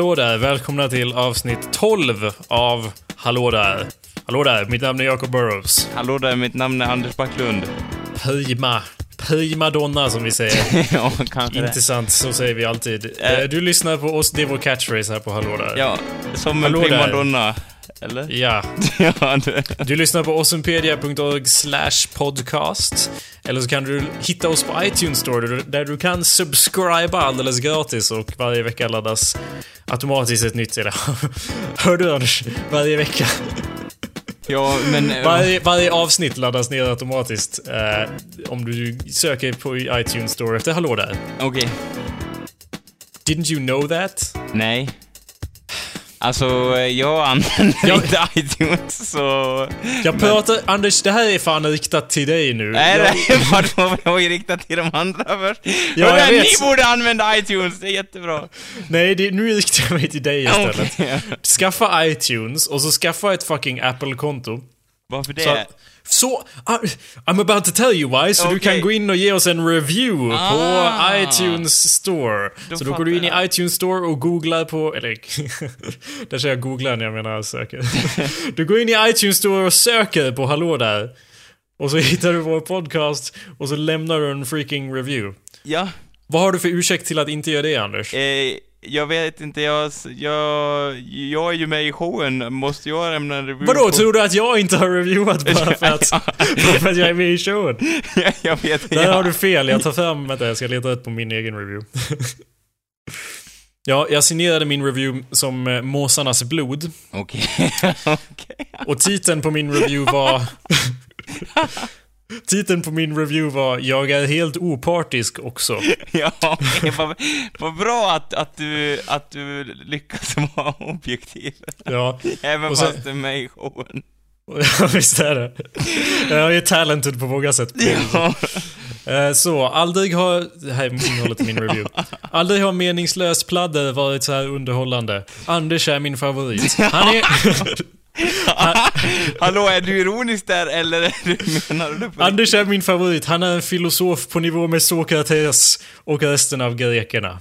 Hallå där, välkomna till avsnitt 12 av Hallå där. Hallå där, mitt namn är Jacob Burrows. Hallå där, mitt namn är Anders Backlund. Prima. Prima donna som vi säger. ja, kanske det. Intressant, så säger vi alltid. Eh, Du lyssnar på oss, det är vår catchphrase här på Hallå där. Ja, som en Hallå där. Eller? Ja. ja, det. Du lyssnar på awesomepedia.org slash podcast. Eller så kan du hitta oss på iTunes Store där du- kan subscriba alldeles gratis och varje vecka laddas automatiskt ett nytt Hör du Anders? Varje vecka. Ja, men... Varje, varje avsnitt laddas ner automatiskt eh, om du söker på iTunes Store efter Hallå där. Okej. Didn't you know that? Nej. Alltså, eh, jag använder Jag- inte iTunes, så... Jag pratar, Anders, det här är fan riktat till dig nu. Nej, jag, var det var ju riktat till de andra först. Ja, Ja, jag vet. Ni borde använda iTunes, det är jättebra. nej, det, nu riktar jag mig till dig istället. Okej. Skaffa iTunes och så skaffa ett fucking Apple-konto. Varför det? Så, så ah, I'm about to tell you why, så du Okej. kan gå in och ge oss en review Ah. på iTunes Store. Då så då går du in i iTunes Store och googlar på, eller där säger jag googlar när jag menar söker. du går in i iTunes Store och söker på Hallå där. Och så hittar du vår podcast och så lämnar du en freaking review. Ja, Vad har du för ursäkt till att inte göra det, Anders? eh, jag vet inte, jag, jag, jag är ju med i showen, måste jag lämna en review Vadå, på... tror du att jag inte har reviewat bara för att, för att jag är med i showen? jag vet inte. Där har du fel. Jag tar fram, vänta jag ska leta ut på min egen review. ja, jag signerade min review som eh, Måsarnas blod. Okej, okej. Och titeln på min review var... titeln på min review var Jag är helt opartisk också. Ja, vad, vad bra att, att, du, att du lyckas vara objektiv. Ja, Även sen- fast du är med i showen. ja visst är det. Jag är talented på många sätt. Ja. Eh, Så, aldrig har... Det här är innehållet i min review. Aldrig har meningslöst pladder varit så här underhållande. Anders är min favorit. Han är... Hallå, är du ironisk där eller är du, menar du på Anders är min favorit. Han är en filosof på nivå med Sokrates och resten av grekerna.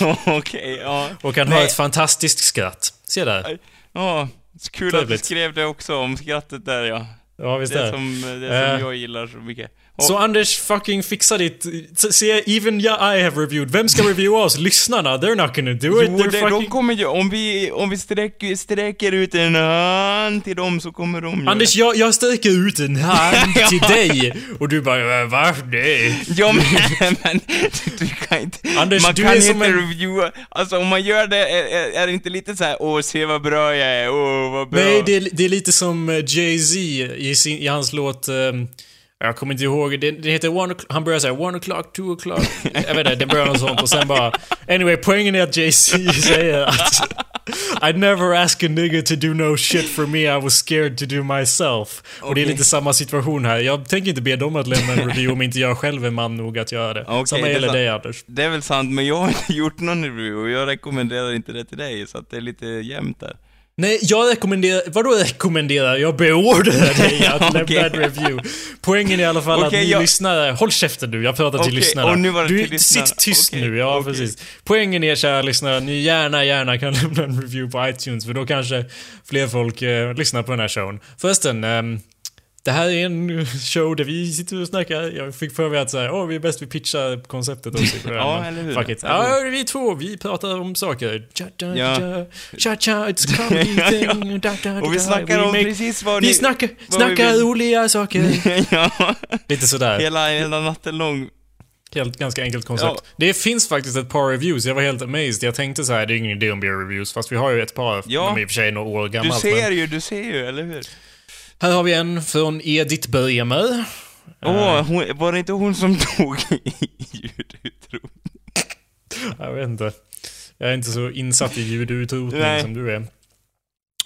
Oh, Okej, ja. Och han har Nej. ett fantastiskt skratt. Se där. Ja, kul att du Trevligt. skrev det också om skrattet där ja. Ja, visst Det är det. som, det som jag gillar så mycket. Och, Så Anders, fucking fixa ditt... Se, even I have reviewed. Vem ska reviewa oss? Lyssnarna? They're not gonna do it. Jo, det, de fucking... kommer ju, om vi, om vi sträcker, sträcker ut en hand till dem så kommer de ju... Anders, jag, jag sträcker ut en hand till dig. Och du bara, "Äh, va? Nej. Ja men, men du, du kan inte... Anders, man du kan är inte som en- reviewa, alltså om man gör det, är, är, det inte lite så här, åh se vad bra jag är, åh vad bra... Nej, det det är lite som eh, Jay-Z i, sin, i hans låt... ehm, jag kommer inte ihåg, det, det heter one han börjar säga one o'clock, two o'clock. Jag vet inte, det börjar något sånt och sen bara... Anyway, poängen är att Jay-Z säger att... I'd never ask a nigger to do no shit for me, I was scared to do myself. Och det är lite samma situation här. Jag tänker inte be dem att lämna en review om inte jag själv är man nog att göra det. Okej, samma gäller dig Anders. Det är väl sant, men jag har inte gjort någon review och jag rekommenderar inte det till dig, så att det är lite jämnt där. Nej, jag rekommenderar... Vadå rekommenderar? Jag beordrar dig att lämna en review. Poängen är i alla fall att Okej, ni jag- lyssnare... Håll käften du, jag pratar till Okej, lyssnarna. och nu var det du, till lyssnarna. Sitt tyst Okej, nu, ja precis. Poängen är, kära lyssnare, ni gärna, gärna kan lämna en review på iTunes, för då kanske fler folk eh, lyssnar på den här showen. Förresten, ehm, det här är en show där vi sitter och snackar. Jag fick för mig att säga, åh, vi är bäst vi pitchar konceptet också. Ja, eller hur? Fuck it. Ja, vi två, vi pratar om saker. Cha, cha, Ja. cha, cha, it's comedy Ja, ja. thing. Da, da, Och vi da, snackar om make- precis vad Vi ni... snackar, vi snackar vill. roliga saker. ja, Lite sådär. hela, hela natten lång. Helt, ganska enkelt koncept. Ja. Det finns faktiskt ett par reviews, jag var helt amazed. Jag tänkte så här, det är ingen idé om beer reviews, fast vi har ju ett par. Ja. De är i och för sig några år Du gammalt. ser men- ju, du ser ju, eller hur? Här har vi en från Edith Bremer. Åh, hon, var det inte hon som tog ljudutrop? Jag vet inte. Jag är inte så insatt i ljudutrotning som du är.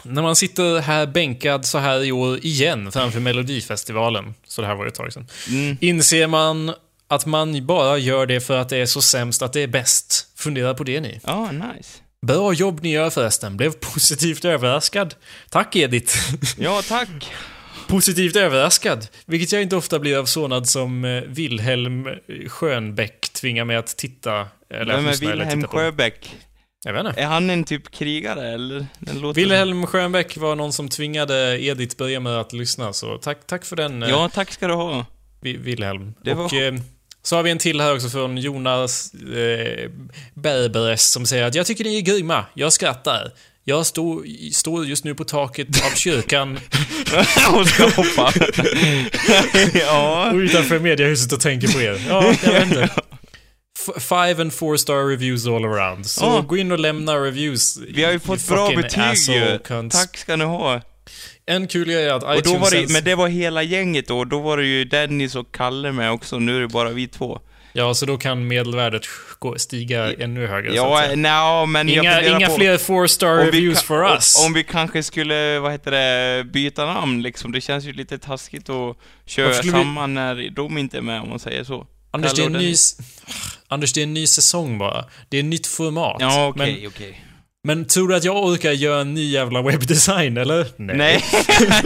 När man sitter här bänkad så här i år igen framför Melodifestivalen, så det här var ju ett tag sedan, Mm. inser man att man bara gör det för att det är så sämst att det är bäst. Fundera på det ni. Ja, nice. Bra jobb ni gör förresten. Blev positivt överraskad. Tack Edith. Ja, tack. positivt överraskad. Vilket jag inte ofta blir av sådant som eh, Wilhelm Schönbeck tvingar mig att titta. Eller Vem är Wilhelm. Sjöbäck? Jag vet inte. Är han en typ krigare eller? Den. Wilhelm Schönbeck var någon som tvingade Edith börja med att lyssna, så tack, tack för den, eh, Ja, tack ska du ha. Wilhelm. Det var- Och eh, så har vi en till här också från Jonas eh, Berberes som säger att jag tycker ni är grymma, jag skrattar. Jag står, står just nu på taket av kyrkan Hon ska hoppa. ja. och utanför mediehuset och tänker på er. Ja, jag vet inte. F- five and four star reviews all around. Så Ja. gå in och lämna reviews. Vi har ju fått bra betyg ju. Tack ska ni ha. En kul grej är att Och då iTunes... var det, men det var hela gänget då, då var det ju Dennis och Kalle med också, nu är det bara vi två. Ja, så då kan medelvärdet gå, stiga ännu högre. Ja, nja, men Inga, inga på, fler four star reviews for om- us. Om vi kanske skulle, vad heter det, byta namn liksom. Det känns ju lite taskigt att köra skulle vi- samman när de inte är med, om man säger så. Anders, det är en ny... Anders, det är en ny säsong bara. Det är ett nytt format. Ja, okej, men, okej. Men tror du att jag orkar göra en ny jävla webbdesign, eller? Nej,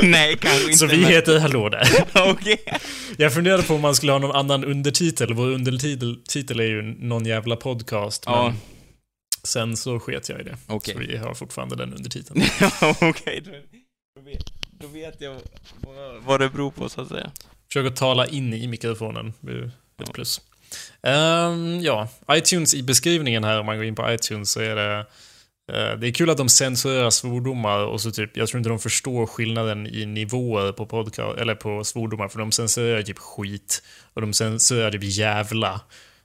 nej, kanske inte. Så vi men- heter Hallå där. Okej. Jag funderade på om man skulle ha någon annan undertitel. Vår undertitel titel är ju någon jävla podcast. Ja. Men sen så sket jag i det. Okej. Så vi har fortfarande den undertiteln. Okej, då, då, vet, då vet jag vad, vad det beror på, så att säga. Försök att tala in i mikrofonen. Det är ett Ja. plus. Ehm, ja, iTunes i beskrivningen här, om man går in på iTunes, så är det... eh, det är kul att de censurerar svordomar och så typ, jag tror inte de förstår skillnaden i nivåer på podcast, eller på svordomar, för de censurerar typ skit. Och de censurerar typ jävla.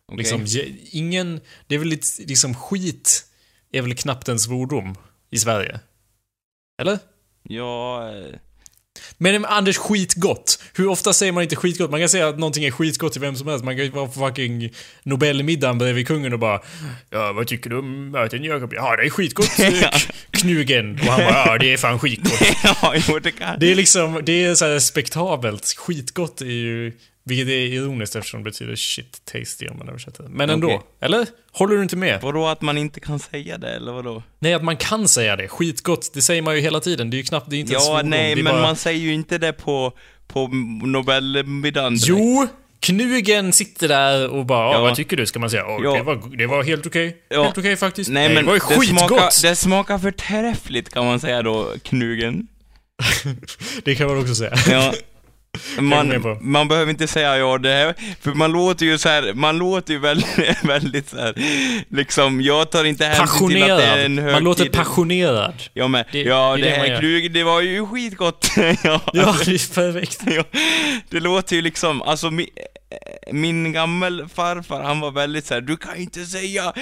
Okej. Liksom, ingen, det är väl lite, liksom skit är väl knappt en svordom i Sverige? Eller? Ja, eh, Men Anders, skitgott. Hur ofta säger man inte skitgott? Man kan säga att någonting är skitgott till vem som helst. Man kan ju vara på fucking Nobelmiddagen bredvid kungen och bara Ja, vad tycker du om maten Jakob? Ja, det är skitgott. Knugen. Och han bara Ja, det är fan skitgott. ja, jo, det kan... Det är liksom, det är så här spektabelt. Skitgott är ju, vilket är ironiskt eftersom det betyder shit tasty om man översätter. Men ändå. Okej. Eller? Håller du inte med? Vadå att man inte kan säga det, eller vadå? Nej, att man kan säga det. Skitgott, det säger man ju hela tiden. Det är ju knappt, det är inte en Ja, svordom. nej, det är men bara... man säger ju inte det på, på Nobelmiddagen. Jo! Knugen sitter där och bara, ja. Ja. vad tycker du? Ska man säga, "Åh, Ja. det, var, det var helt okej. Ja. Helt okej faktiskt. Nej, men det var ju det skitgott! smakar, det smakar förträffligt kan man säga då, knugen. Det kan man också säga. Ja. Man, man behöver inte säga ja det här, för man låter ju så här, man låter ju väldigt, väldigt så här, liksom, jag tar inte hänsyn till att det är en högtid. Man låter passionerad. Jag med. Det- ja, det det, här knugen, det var ju skitgott. ja. Ja, det är perfekt. Ja, det låter ju liksom, alltså min gammelfarfar han var väldigt så här: du kan inte säga,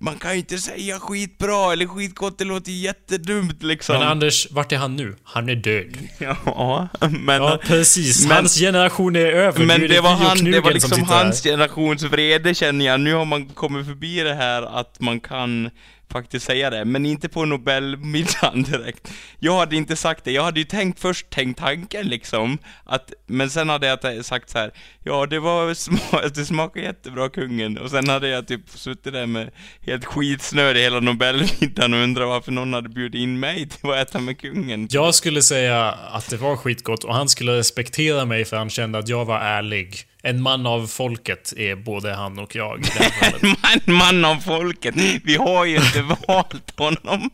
man kan inte säga skitbra eller skitgott, det låter jättedumt liksom. Men Anders, vart är han nu? Han är död. Ja, men, Ja, precis. men- Hans generation är över. Men är det var, vi och han, det var som liksom här. hans generations vrede känner jag, nu har man kommit förbi det här att man kan faktiskt säga det, men inte på Nobelmiddagen direkt. Jag hade inte sagt det, jag hade ju tänkt först, tänkt tanken liksom, att, men sen hade jag sagt så här: ja det var, sma, det smakar jättebra kungen, och sen hade jag typ suttit där med helt skitsnödig hela Nobelmiddagen och undrat varför någon hade bjudit in mig till att äta med kungen. Jag skulle säga att det var skitgott och han skulle respektera mig för han kände att jag var ärlig. En man av folket är både han och jag fallet. Man, man av folket, vi har ju inte valt honom.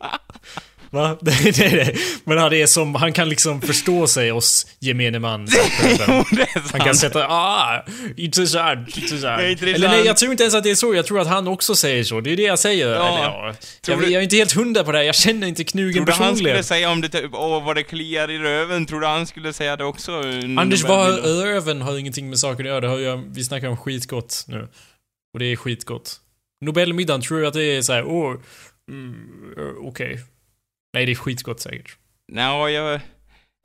Va? Nej, nej, nej. Men han är som, han kan liksom förstå sig oss gemene man. Han kan sätta, ah, intressant, intressant. Intressant. Eller nej, jag tror inte ens att det är så. Jag tror att han också säger så. Det är det jag säger. Ja. Eller, ja. Jag, jag är inte helt hundra på det här. Jag känner inte Knugen Tror du han personligen. skulle säga om det typ, åh vad det kliar i röven, tror du han skulle säga det också? under Anders, vad röven har ingenting med saken att göra. Det har ju, vi snackar om skitgott nu. Och det är skitgott. Nobelmiddagen, tror du att det är så här, åh, mm, okej. Nej, det är skitgott säkert. Nej, jag...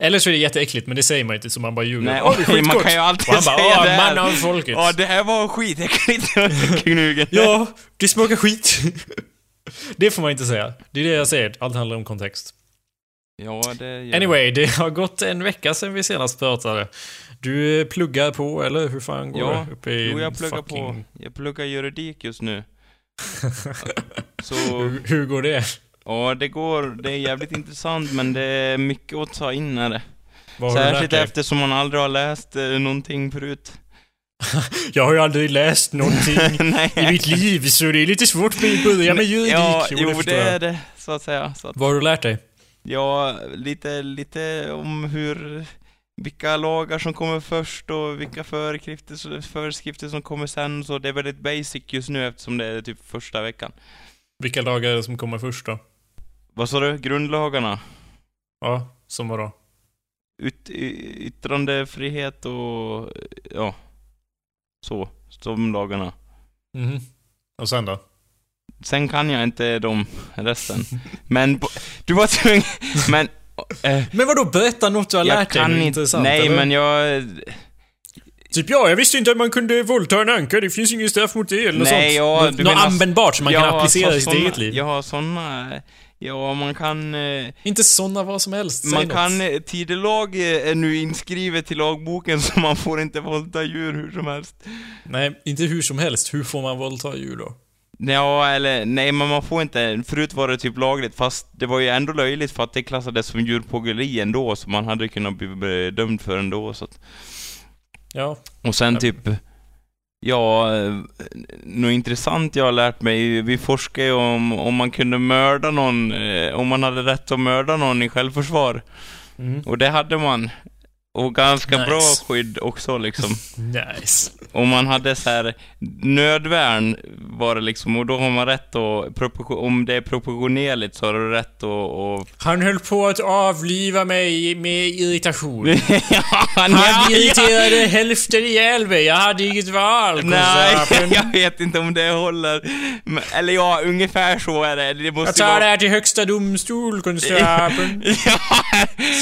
Eller så är det jätteäckligt, men det säger man inte så man bara ljuger. Nej, Åh, det är man kan ju alltid Och han bara, säga det här. man av folket. Ja, det här var skitäckligt, knugen. Ja, det smakar skit. det får man inte säga. Det är det jag säger. Allt handlar om kontext. Ja, det gör Anyway, det har gått en vecka sedan vi senast pratade. Du pluggar på, eller hur fan går Ja, det? Uppe i Jo, jag pluggar fucking... på. Jag pluggar juridik just nu. Så, Hur, hur går det? Ja det går, det är jävligt intressant men det är mycket att ta in är det. Vad har du lärt Särskilt eftersom man aldrig har läst eh, någonting förut. Jag har ju aldrig läst någonting Nej. i mitt liv, så det är lite svårt för mig att börja med juridik. Ja, Jo, det jag. är det, så att säga. Så att, Vad har du lärt dig? ja, lite, lite om hur, vilka lagar som kommer först och vilka föreskrifter, föreskrifter som kommer sen. Så det är väldigt basic just nu eftersom det är typ första veckan. Vilka lagar är det som kommer först då? Vad sa du? Grundlagarna? Ja, som vadå? Y- yttrandefrihet och, ja, så, de lagarna. Mhm. Och sen då? Sen kan jag inte de resten. Men, du var tvungen, men... Eh, Men vadå, berätta något du har jag lärt dig? kan något inte, nej eller? men jag... Typ ja, jag visste inte att man kunde våldta en anka, det finns ingen straff mot det eller något Nej, sånt. ja, något något menar- användbart som man kan applicera i sitt eget liv. Ja, såna... Ja, man kan... Eh, Inte såna vad som helst, säg man något. kan... eh, Tidelag eh, är nu inskrivet till lagboken så man får inte våldta djur hur som helst. Nej, inte hur som helst. Hur får man våldta djur då? Ja, eller nej, men man får inte. Förut var det typ lagligt, fast det var ju ändå löjligt för att det klassades som djurplågeri ändå, så man hade kunnat bli dömd för ändå, så att... Ja. Och sen Ja. typ... Ja, något intressant jag har lärt mig, vi forskar ju om om man kunde mörda någon, eh, om man hade rätt att mörda någon i självförsvar. Mm. Och det hade man. Och ganska Nice. bra skydd också liksom. Nice. Om man hade så här nödvärn var det liksom, och då har man rätt att, om det är proportionerligt så har du rätt att... att Han höll på att avliva mig med irritation. ja, Han ja, irriterade hälften ihjäl mig. Jag hade inget val, Nej, jag vet inte om det håller. Eller ja, ungefär så är det. Det Jag måste tar ju det vara... här till högsta domstol, konstapeln. ja,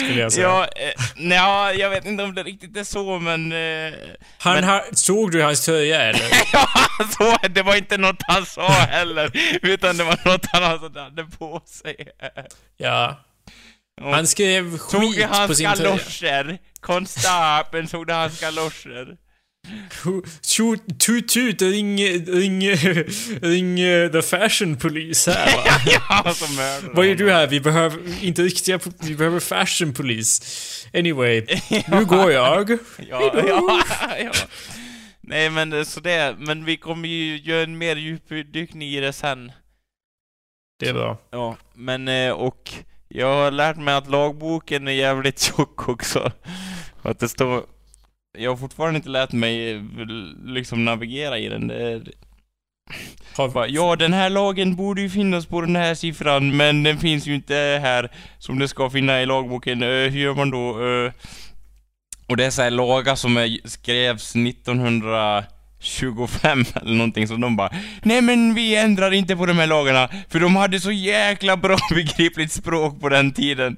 Skulle jag säga. Ja, eh, nja, jag vet inte om det riktigt är så, men... Eh, Han men- har, såg du hans tröja eller? ja, så, det var inte något han sa heller, utan det var något han alltså hade på sig. Ja. Han skrev Tog skit på hans sin tröja. galoscher, konstapeln tog hans galoscher. Tut, tut, tut, ring, ring, ring the fashion police här va? ja, så mördade Vad gör du här? Vi behöver inte riktiga, vi behöver fashion police. Anyway, nu går jag. Ja, ja, ja. Nej men så det, men vi kommer ju göra en mer djupdykning i det sen. Det är bra. Ja, men eh, och jag har lärt mig att lagboken är jävligt tjock också. Att det står... Jag har fortfarande inte lärt mig eh, liksom navigera i den. Det är, Har, ja, den här lagen borde ju finnas på den här siffran, men den finns ju inte här som det ska finnas i lagboken. Eh, hur gör man då? Eh, och det är så här lagar som är, skrevs 1925 eller någonting, så de bara Nej men vi ändrar inte på de här lagarna, för de hade så jäkla bra begripligt språk på den tiden.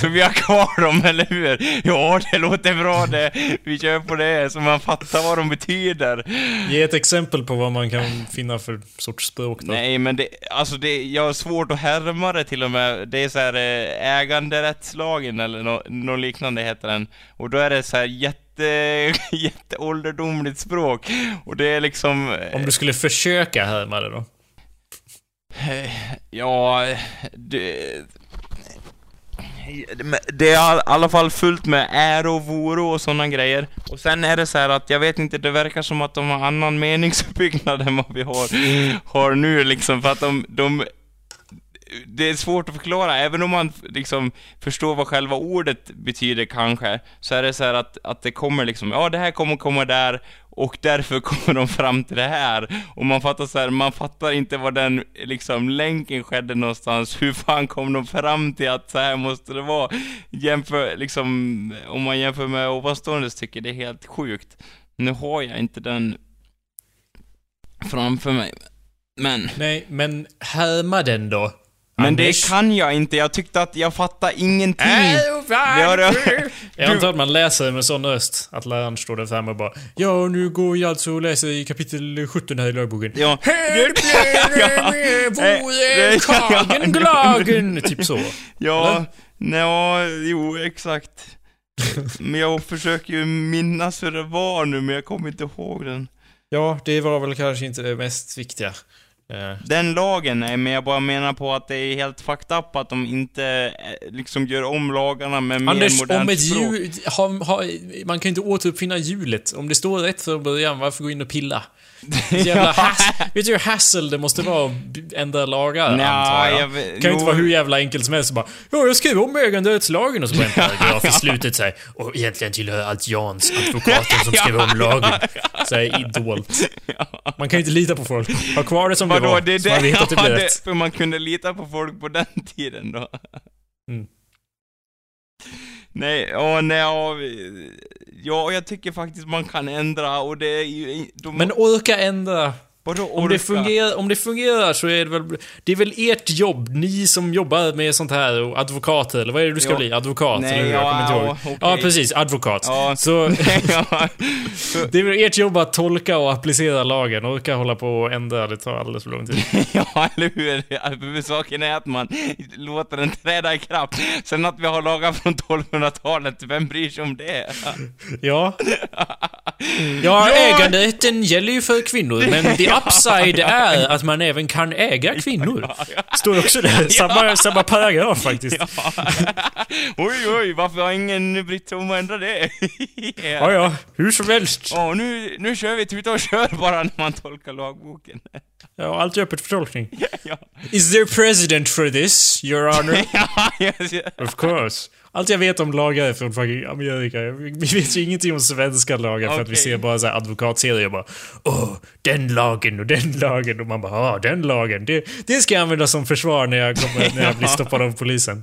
Så vi har kvar dem, eller hur? Ja, det låter bra det. Vi kör på det, så man fattar vad de betyder. Ge ett exempel på vad man kan finna för sorts språk då. Nej men det, alltså det, jag har svårt att härma det till och med. Det är så här eh, äganderättslagen eller nå något liknande heter den. Och då är det så här jätte, jätteålderdomligt språk. Och det är liksom... eh, Om du skulle försöka härma det då? Eh, Ja, det... Det är i alla fall fullt med ära och voro och sådana grejer. Och sen är det så här att jag vet inte, det verkar som att de har annan meningsuppbyggnad än vad vi har, har nu liksom. För att de, de det är svårt att förklara, även om man liksom förstår vad själva ordet betyder kanske, så är det så här att, att det kommer liksom, ja det här kommer komma där, och därför kommer de fram till det här. Och man fattar så här, man fattar inte var den liksom länken skedde någonstans, hur fan kom de fram till att så här måste det vara? Jämför, liksom, om man jämför med ovanstående tycker det är helt sjukt. Nu har jag inte den framför mig. Men... Nej, men härma den då. Men Anders. det kan jag inte, jag tyckte att jag fattade ingenting. Äh, Jag antar att man läser med sån röst. Att läraren står där framme och bara Ja, nu går jag alltså och läser i kapitel 17 här i lagboken. Ja. Här blev vore kagen glagen. Typ så. Ja, Eller? ja, jo, exakt. Men jag försöker ju minnas hur det var nu, men jag kommer inte ihåg den. Ja, det var väl kanske inte det mest viktiga. Eh, Den lagen, nej, men jag bara menar på att det är helt fucked up att de inte eh, liksom gör om lagarna med mer Anders, modernt om ett språk. Har, har, man kan ju inte återuppfinna hjulet. Om det står rätt från början, varför gå in och pilla? Jävla vet du hur hassle det måste vara att ändra lagar, Nja, antar jag? jag vet- Det kan ju inte vara hur jävla enkelt som helst bara Ja, jag skrev om äganderättslagen och så bara en paragraf i slutet såhär Och egentligen tillhör allt Jans, advokaten som skrev om lagen. Såhär idolt. Man kan ju inte lita på folk. Ha kvar det som det Vadå, var. det är så man det, vet att det ja, blir det, rätt. för man kunde lita på folk på den tiden då. Mm. Nej, åh nej, ja, ja, jag tycker faktiskt man kan ändra och det är ju... De, Men orka ändra. Om det, fungerar, om det fungerar så är det väl... Det är väl ert jobb, ni som jobbar med sånt här, och advokater, eller vad är det du ska Ja. bli? Advokat? Nej, eller hur? Jag kommer inte ja, ihåg. okej. Ja, precis. Advokat. Ja. Så ja, det är väl ert jobb att tolka och applicera lagen. Orka hålla på och ändra, det tar alldeles för lång tid. ja, eller hur? Huvudsaken är att man låter den träda i kraft. Sen att vi har lagar från 1200-talet, vem bryr sig om det? Ja. Ja, äganderätten gäller ju för kvinnor, men the upside är att man även kan äga kvinnor. Står också där. Samma, samma paragraf faktiskt. oj, oj, varför har ingen brytt sig om att ändra det? Ja, ja. Hur som helst. Åh, nu, nu kör vi, tuta och kör bara när man tolkar lagboken. Ja, allt är öppet för tolkning. ja, Is there precedent for this, your honor? ja, yes, yes. Of course. Allt jag vet om lagar är från fucking Amerika. Vi vet ju ingenting om svenska lagar för att vi ser bara så här advokatserier och bara Åh, den lagen och den lagen och man bara ah, den lagen. Det, det ska jag använda som försvar när jag, kommer, när jag blir stoppad av polisen.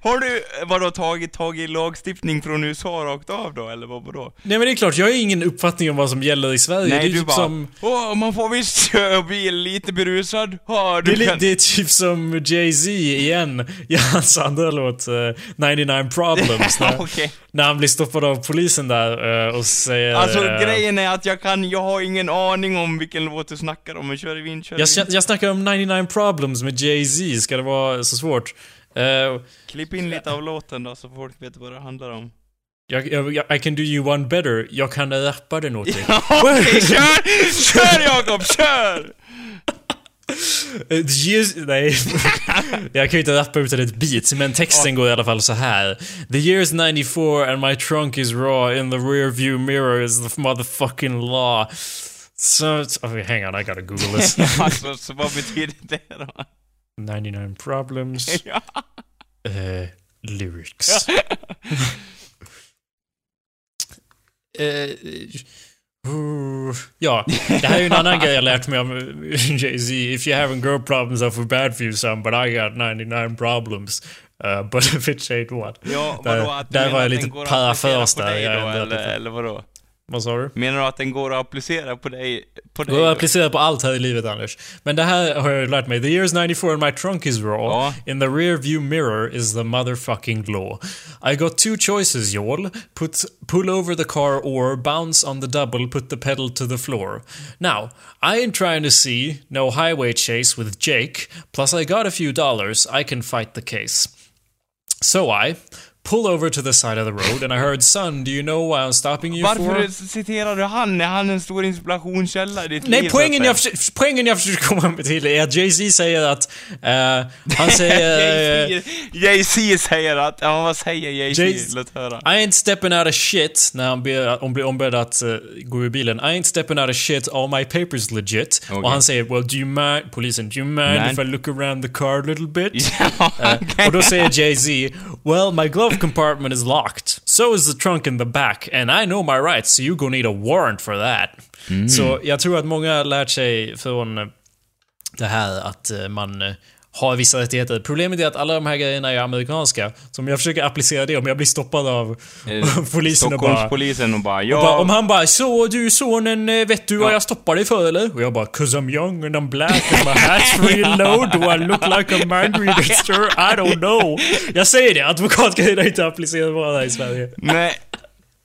Har du, vadå, tagit tag i lagstiftning från USA rakt av då, eller vad vadå? Nej men det är klart, jag har ingen uppfattning om vad som gäller i Sverige. det är Nej, du typ bara, som... åh, man får visst köra bil lite berusad. Ja, Det du är, li- kan... det är typ som Jay-Z igen, i hans andra låt, eh, 99 Problems. När, Okej. när han blir stoppad av polisen där eh, och säger... Alltså eh, grejen är att jag kan, jag har ingen aning om vilken låt du snackar om, men kör i vind, kör i Jag, vind. jag snackar om 99 Problems med Jay-Z, ska det vara så svårt? Eh, Klipp in lite av låten då, så folk vet vad det handlar om. jag, jag, jag- I can do you one better, jag kan rappa den åt dig. Okej, kör! Kör Jakob, kör! Years, nej. jag kan ju inte rappa utan ett beat, men texten går i alla fall så här. The year's 94 and my trunk is raw in the rear view mirror is the motherfucking law. So, okay, hang on, I gotta google this. alltså, så vad betyder det då? 99 problems. Ja. Eh, lyrics. Eh, uh, ja, det här är ju en annan grej jag lärt mig om Jay-Z. If you haven't girl problems I feel bad for you son, but I got 99 problems. Uh, but if it ain't what? Ja, Där- vadå? Där menar var jag lite på där, eller, eller vadå? Vad sa du? Menar du att den går att applicera på dig? På dig går att applicera på allt här i livet Anders. Men det här har jag lärt mig. The year's 94 and my trunk is raw. Ja. In the rear view mirror is the motherfucking law. I got two choices y'all. Put, pull over the car or bounce on the double, put the pedal to the floor. Now, I ain't trying to see no highway chase with Jake. Plus I got a few dollars. I can fight the case. So I pull over to the side of the road and I heard son, do you know why I'm stopping you for? Varför citerar du han? Är han en stor inspirationskälla i ditt Nej, liv? poängen jag, försöker, poängen jag försöker komma med till är att Jay-Z säger att... eh, han säger... eh, Jay-Z säger att, ja vad säger Jay-Z? Jay- Låt höra. I ain't stepping out of shit när han ber, om blir ombedd att eh, gå ur bilen. I ain't stepping out of shit, all my papers legit. Okej. Och han säger well do you mind, polisen, do you mind Man. if I look around the car a little bit? Ja. Och då säger Jay-Z Well, my glove compartment is locked. So is the trunk in the back. And I know my rights, so you gonna need a warrant for that. Mm. Så jag tror att många har lärt sig från eh, det här att eh, man eh, har vissa rättigheter. Problemet är att alla de här grejerna är amerikanska. Så om jag försöker applicera det, om jag blir stoppad av polisen och bara... Stockholmspolisen och bara, ja... Och bara, om han bara så du sonen, eh, vet du vad jag stoppar dig för eller? Och jag bara 'Cause I'm young and I'm black and my hat's low Do I look like a mind reader sir? I don't know' Jag säger det, advokatgrejerna är inte applicerbara här i Sverige. Nej.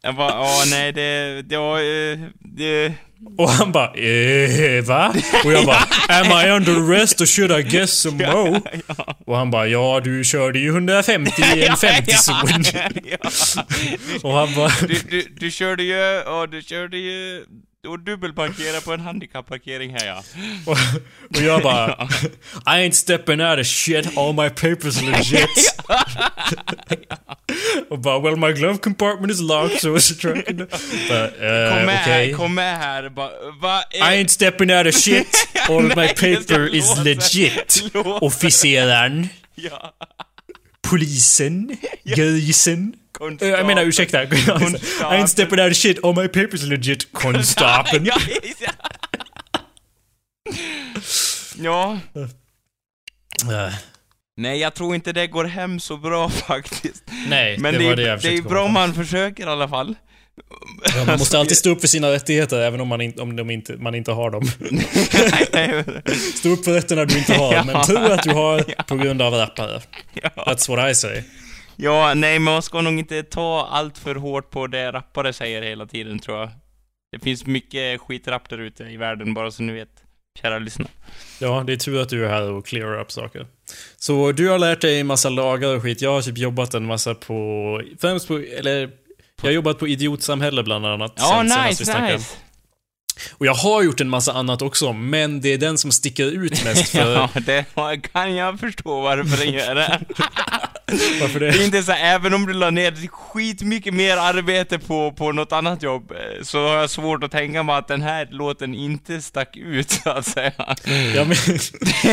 Jag bara, ja nej det, det var, eh, det... Och han bara eh, va? Och jag bara Am I under arrest or should I guess some more? Och han bara ja du körde ju 150 i en 50-zon. ja. Och han bara Du, du, du körde ju, och du körde ju och dubbelparkera på en handikapparkering här ja. och, och jag bara I ain't stepping out of shit, all my papers legit. och bara well my glove compartment is locked so it's a truck. But, uh, Kom med okay. här, kom med här. Bara, va, I ain't stepping out of shit. All my Nej, det paper is legit. låter- Officeraren. Ja. Polisen. Grisen. Eh, Jag menar ursäkta. I Konstapeln. ain't stepping out of shit. All my papers legit. Konstapeln. Ja, ja. ja. Eh, Nej, jag tror inte det går hem så bra faktiskt. Nej, Men det, det, var är, det jag det är försökte bra om man försöker i alla fall. ja, Man måste alltid stå upp för sina rättigheter även om man, in, om de inte, man inte har dem. Stå upp för rätterna du inte har, men tro att du har på grund av rappare. That's what I say. Ja, nej, men man ska nog inte ta allt för hårt på det rappare säger hela tiden, tror jag. Det finns mycket skitrapp där ute i världen, bara så ni vet, kära lyssnare. Ja, det är tur att du är här och clearar upp saker. Så du har lärt dig en massa lagar och skit. Jag har typ jobbat en massa på... Främst på... Eller... Jag har jobbat på idiotsamhälle bland annat. Ja, sen nice, nice. Och jag har gjort en massa annat också, men det är den som sticker ut mest för... Ja, det kan jag förstå varför den gör det. Varför Det är det? inte så här, även om du la ner skitmycket mer arbete på, på något annat jobb, eh, så har jag svårt att tänka mig att den här låten inte stack ut, så att säga. Ja, men,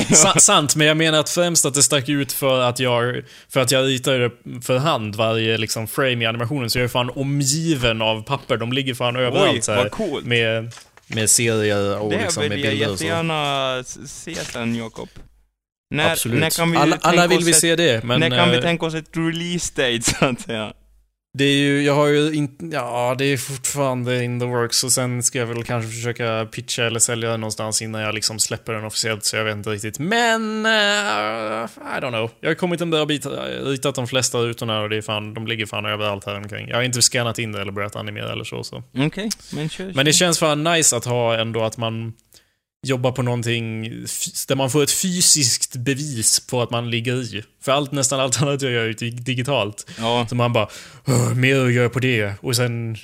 sa, sant, men jag menar att främst att det stack ut för att jag, för att jag ritade för hand varje liksom frame i animationen, så jag är fan omgiven av papper. De ligger fan överallt så här, vad coolt. Med, med serier och Det liksom med vill jag bilder och så. jättegärna s- se sen, Jakob. När, Absolut. när kan vi alla alla tänka vill oss vi ett, se det, men... När kan vi eh, tänka oss ett release date, så att säga? Det är ju, jag har ju inte, ja det är fortfarande in the works och sen ska jag väl kanske försöka pitcha eller sälja den någonstans innan jag liksom släpper den officiellt så jag vet inte riktigt. Men, uh, I don't know. Jag har kommit en bra bit, ritat de flesta rutorna och det är fan, de ligger fan överallt här omkring. Jag har inte scannat in det eller börjat animera eller så. så. Okej, men kör. Men det känns fan nice att ha ändå att man jobbar på någonting där man får ett fysiskt bevis på att man ligger i. För allt, nästan allt annat jag gör är digitalt. Ja. Så man bara, "Åh, mer att göra på det. Och sen,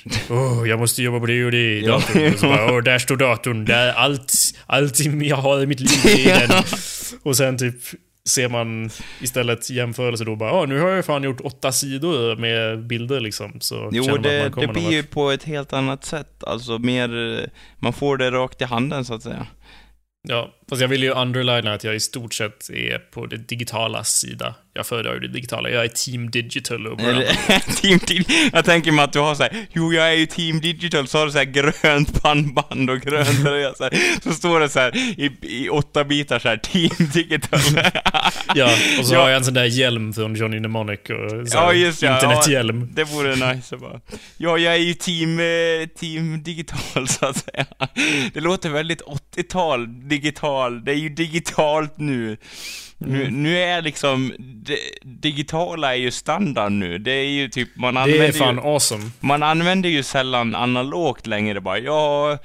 jag måste jobba på det och det Ja. Och så bara, där står datorn. Där, allt, allt jag har i mitt liv är den. Och sen typ ser man istället jämförelse då bara, åh, nu har jag fan gjort åtta sidor med bilder liksom. Så Jo, man det, man det blir ju på ett helt annat sätt. Alltså mer, man får det rakt i handen, så att säga. Ja, fast jag vill ju underlina att jag i stort sett är på det digitala sida. Jag föredrar ju det digitala. Jag är team digital Eller, team, team, jag tänker mig att du har så här, jo jag är ju team digital, så har du så här grönt pannband och grönt tröja så, här, så står det så här i, i åtta bitar så här, team digital. Ja, och så Ja. har jag en sån där hjälm från Johnny Mnemonic och så Ja, just ja. internethjälm. Det vore nice bara. Ja, jag är ju team, eh, team digital så att säga. Det låter väldigt 80-tal, digital. Det är ju digitalt nu. Nu, Mm. nu är liksom, det, digitala är ju standard nu. Det är ju typ, man Det använder är fan ju, awesome. man använder ju sällan analogt längre bara. Ja, eh,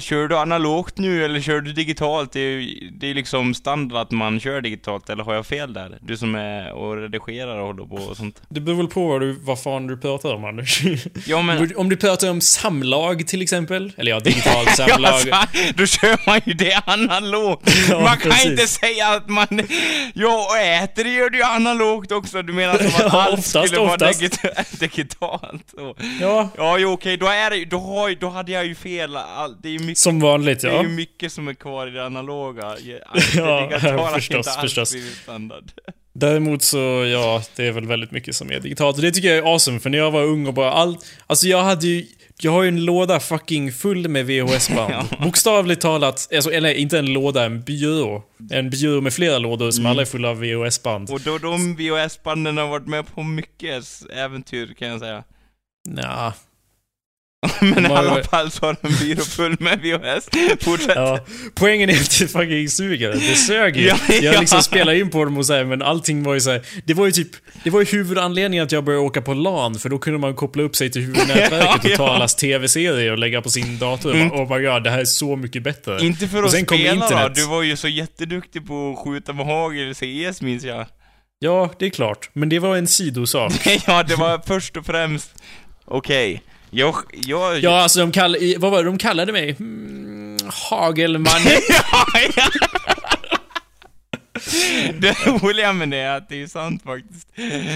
kör du analogt nu eller kör du digitalt? Det är det är liksom standard att man kör digitalt, eller har jag fel där? Du som är och redigerar och håller på och sånt. Det beror väl på vad, du, vad fan du pratar om Anders. Ja men... Om du pratar om samlag till exempel, eller ja, digitalt samlag. Ja, då kör man ju det analogt. Ja, man kan precis. inte säga att man... Ja, och äter det gör du ju analogt också. Du menar som att allt oftast, skulle vara oftast. digita- digitalt? Och, Ja, ja, jo, okej, då är det då, har, då hade jag ju fel. All, det är mycket, som vanligt det är ja. ju mycket som är kvar i det analoga. Ja, Ja, det har förstås, förstås. Däremot så, ja, det är väl väldigt mycket som är digitalt. Och det tycker jag är awesome, för när jag var ung och bara allt... Alltså jag hade ju... Jag har ju en låda fucking full med VHS-band. Ja. Bokstavligt talat, alltså, eller inte en låda, en byrå. En byrå med flera lådor som alla är fulla av VHS-band. Och då de VHS-banden har varit med på mycket äventyr kan jag säga. Nja. Men i alla fall så har de en byrå full med VHS. Fortsätt. Ja, poängen är att det fucking suger. Det sög ju. Ja, Jag ja. liksom spelade in på dem och så här, men allting var ju så här, Det var ju typ... Det var ju huvudanledningen att jag började åka på LAN, för då kunde man koppla upp sig till huvudnätverket och ta Ja. allas TV-serier och lägga på sin dator. Mm. Och bara, oh my god, det här är så mycket bättre. Inte för Och att kom spela internet. då, du var ju så jätteduktig på att skjuta med hagel i CS minns jag. Ja, det är klart. Men det var en sidosak. ja, det var först och främst, okej. Jag, jag... Ja, alltså de kallade... Vad var det de kallade mig? Mm, ja, ja. Det roliga med det är att det är sant faktiskt.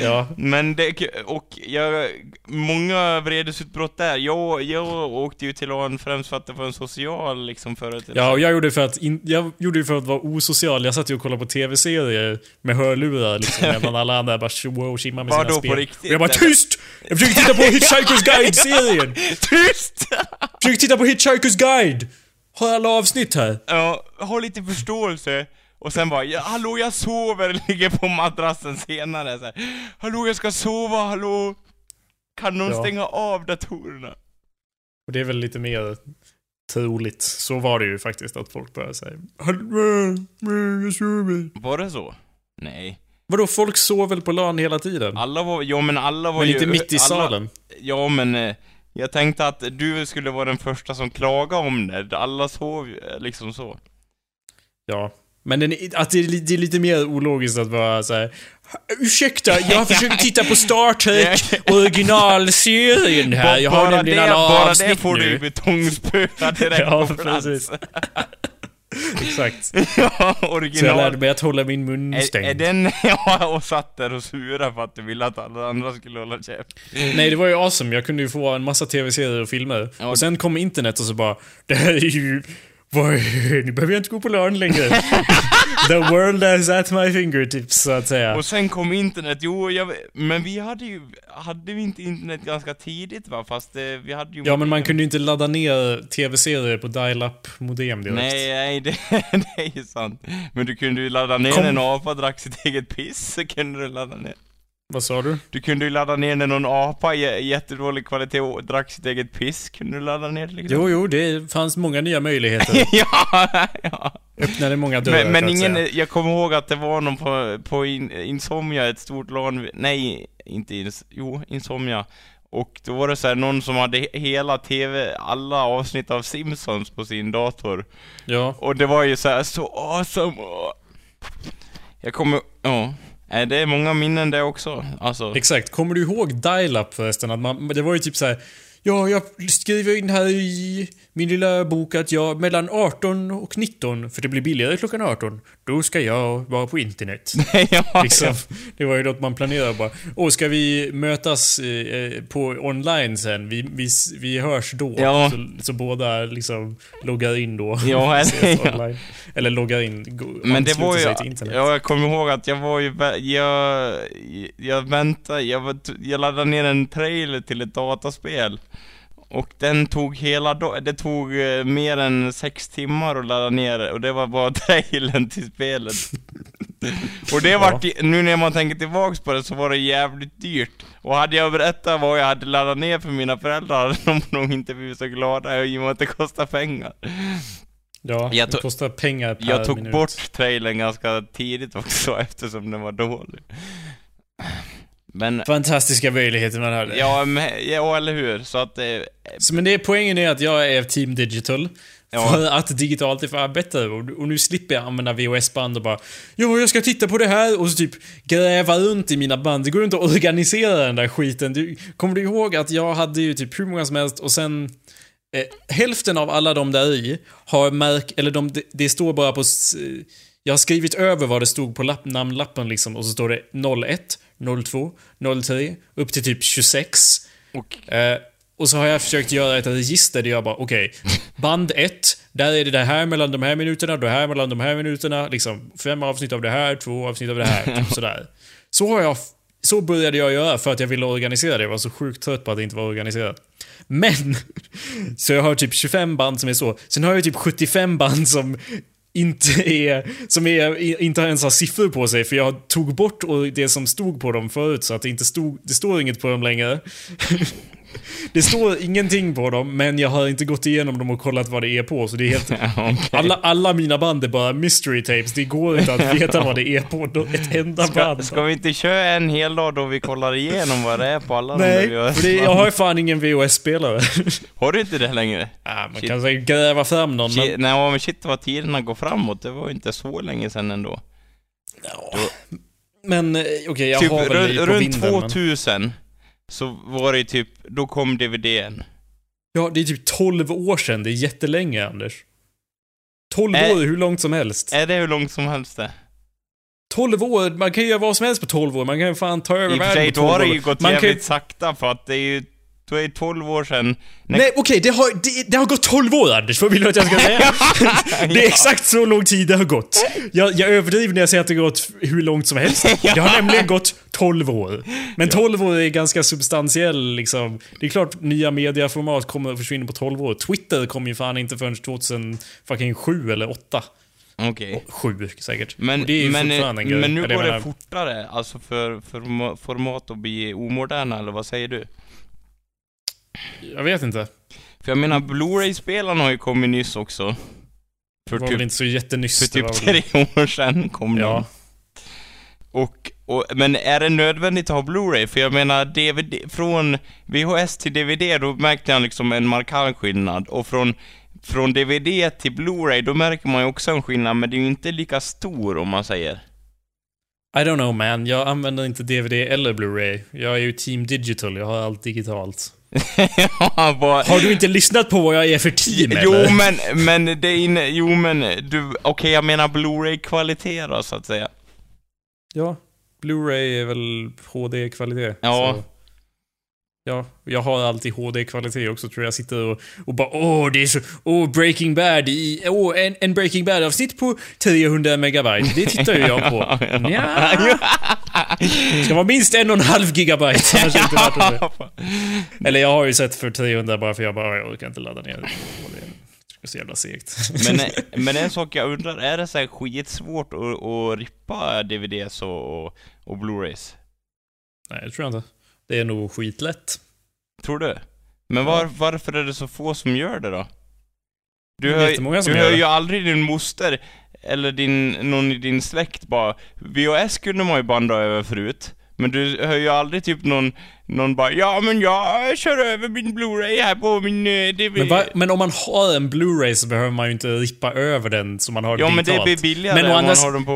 ja. Men det, och jag, många vredesutbrott där. Jag, jag åkte ju till LAN främst för att det var en social liksom företeelse. Ja, och jag gjorde det för att, in, jag gjorde det för att vara osocial. Jag satt ju och kollade på TV-serier med hörlurar liksom, medan alla andra bara tjoa och tjimma med Var sina då spel. på riktigt, och jag bara? TYST! Jag försöker titta på Hitchhiker's Guide-serien! Tyst! Försöker titta på Hitchhiker's Guide! Har alla avsnitt här? Ja, ha lite förståelse. Och sen bara, ja, hallå jag sover, ligger på madrassen senare så här. Hallå jag ska sova, hallå? Kan någon Ja. stänga av datorerna? Och det är väl lite mer troligt. Så var det ju faktiskt, att folk började säga Hallå, jag sover. Var det så? Nej. Vadå, folk sov väl på LAN hela tiden? Alla var, ja men alla var Men ju... inte mitt i alla, salen? Ja men, eh, jag tänkte att du skulle vara den första som klagade om det. Alla sov eh, liksom så. Ja. Men den, att det är, det är lite mer ologiskt att vara så här. Ursäkta, jag försöker titta på Star Trek originalserien här. Jag har bara nämligen det, alla bara avsnitt det får du ju nu. betongspöa direkt Ja, på plats. precis. Exakt. ja, Så jag original. lärde mig att hålla min mun Är, är stängd. den, ja, och satt där och surade för att du ville att alla andra skulle hålla käft. Nej, det var ju awesome. Jag kunde ju få en massa tv-serier och filmer. Ja. Och sen kom internet och så bara, det här är ju... Vad, nu behöver jag inte gå på LAN längre. The world is at my fingertips, så att säga. Och sen kom internet, jo, jag, men vi hade ju, hade vi inte internet ganska tidigt va? Fast eh, vi hade ju... Ja, men man kunde ju inte ladda ner tv-serier på dial-up modem direkt. Nej, nej, det, det är ju sant. Men du kunde ju ladda ner Kom- en apa drack sitt eget piss, så kunde du ladda ner. Vad sa du? Du kunde ju ladda ner när någon apa i jättedålig kvalitet och drack sitt eget piss, kunde du ladda ner liksom. Jo, jo, det fanns många nya möjligheter. ja, ja. Öppnade många dörrar, Men, men ingen, säga. jag kommer ihåg att det var någon på, på in, Insomnia, ett stort LAN, nej, inte ins, jo, Insomnia. Och då var det så här, någon som hade he- hela TV, alla avsnitt av Simpsons på sin dator. Ja. Och det var ju så här, så awesome! Jag kommer, ja. Nej, det är många minnen det också. Alltså. Exakt. Kommer du ihåg dial-up förresten? Att man, det var ju typ så här. Ja, jag skriver in här i min lilla bok att jag mellan 18 och 19, för det blir billigare klockan 18, då ska jag vara på internet. ja, Liksom, det var ju något man planerade bara. Åh, ska vi mötas eh, på online sen? Vi, vi, vi hörs då. Ja. Så, så båda liksom loggar in då. Ja, eller- online. Eller loggar in, Men det var ju, sig till internet. ja, jag kommer ihåg att jag var ju, jag, jag väntade, jag, jag laddade ner en trailer till ett dataspel. Och den tog hela det tog eh, mer än sex timmar att ladda ner det, och det var bara trailern till spelet. och det vart, ju- nu när man tänker tillbaks på det så var det jävligt dyrt. Och hade jag berättat vad jag hade laddat ner för mina föräldrar hade de nog inte blivit så glada i och med att det kostar pengar. Ja, Jag det tog- kostar pengar per Jag tog minut. bort trailern ganska tidigt också eftersom den var dålig. Men, Fantastiska möjligheter man hade. ja, men, ja eller hur? Så att, eh, Så, men det, poängen är att jag är Team Digital. Ja. För att digitalt är fan bättre. Och, nu slipper jag använda VHS-band och bara Ja, jag ska titta på det här och så typ gräva runt i mina band. Det går inte att organisera den där skiten. Du, kommer du ihåg att jag hade ju typ hur många som helst och sen eh, hälften av alla de där i har märkt, eller de, det, det står bara på jag har skrivit över vad det stod på lapp, namnlappen liksom och så står det 01, 02, 03, upp till typ 26. och, Eh, och så har jag försökt göra ett register där jag bara, okej, band 1, där är det det här mellan de här minuterna, det här mellan de här minuterna, liksom fem avsnitt av det här, två avsnitt av det här, typ sådär. Så har jag, så började jag göra för att jag ville organisera det, jag var så sjukt trött på att det inte var organiserat. Men, så jag har typ 25 band som är så, sen har jag typ 75 band som inte är, som är, inte ens har siffror på sig för jag tog bort det som stod på dem förut så att det inte stod, det står inget på dem längre. Det står ingenting på dem, men jag har inte gått igenom dem och kollat vad det är på, så det är helt... Okej. Alla, alla mina band är bara mystery tapes, det går inte att veta vad det är på då- ett enda Ska, band. ska vi inte köra en hel dag då vi kollar igenom vad det är på alla Nej, de där för det, jag har ju fan ingen VHS-spelare. Har du inte det längre? Ja, man Shit. kan säkert gräva fram någon, Shit, men... nej men shit vad tiderna går framåt, det var ju inte så länge sedan ändå. Ja. Men eh, okej, jag typ har väl på runt vinden, men... 2000 så var det ju typ, då kom DVDn. Ja, det är typ 12 år sedan. Det är jättelänge, Anders. 12 Äh. år är hur långt som helst. Är det hur långt som helst det? 12 år, man kan ju göra vad som helst på 12 år. Man kan ju fan ta över I och för världen sig, på då 12 har det år. ju gått man kan jävligt sakta för att det är ju, då är det 12 år sedan. när- Nej, okej, det, har, det, det har gått 12 år Anders, vad vill du att jag ska säga? Det är exakt så lång tid det har gått. Jag, jag överdriver när jag säger att det har gått hur långt som helst. Det har nämligen gått 12 år. Men 12 år är ganska substantiell liksom. Det är klart nya mediaformat kommer att försvinna på 12 år. Twitter kom ju fan inte förrän 2007 eller 8. Okej. 7 säkert. Men, Och det är ju men, fortfarande en grej. men nu går det fortare, alltså för, för format att bli omoderna, eller vad säger du? Jag vet inte. För jag menar, Blu-ray-spelarna har ju kommit nyss också. För Det var väl typ, inte så jättenyss. för typ väl- tre år sedan kom Ja. de. Och, och, men är det nödvändigt att ha Blu-ray? För jag menar, DVD, från VHS till DVD, då märkte jag liksom en markant skillnad. Och från, från DVD till Blu-ray, då märker man ju också en skillnad, men det är ju inte lika stor om man säger. I don't know man, jag använder inte DVD eller Blu-ray. Jag är ju Team Digital, jag har allt digitalt. Ja, vad- Har du inte lyssnat på vad jag är för team Jo eller? men, men det är inne, jo men du, okej jag menar Blu-ray-kvalitet då så att säga. Ja, Blu-ray är väl HD-kvalitet. Ja. Så. Ja, jag har alltid HD-kvalitet också tror jag. Jag sitter och, och bara åh, det är så, åh, Breaking Bad i, åh, en, en Breaking Bad-avsnitt på 300 megabyte. Det tittar ju jag på. Nja. Det ska vara minst en och en halv gigabyte. Annars är det inte värt se. Eller jag har ju sett för 300 bara för jag bara, jag orkar inte ladda ner det. Det är så jävla segt. men, men en sak jag undrar, är det så här skitsvårt att, att rippa DVDs och, och, och Blu-rays? Nej, det tror jag inte. Det är nog skitlätt. Tror du? Men var, varför är det så få som gör det då? Du Det hör, du hör det. ju aldrig din moster eller din, någon i din släkt bara VHS kunde man ju banda över förut. Men du hör ju aldrig typ någon, någon bara Ja men jag kör över min Blu-ray här på min eh, DVD Men, va, men om man har en Blu-ray så behöver man ju inte rippa över den som man har Ja men det digitalt. blir billigare Men om andra man har den på...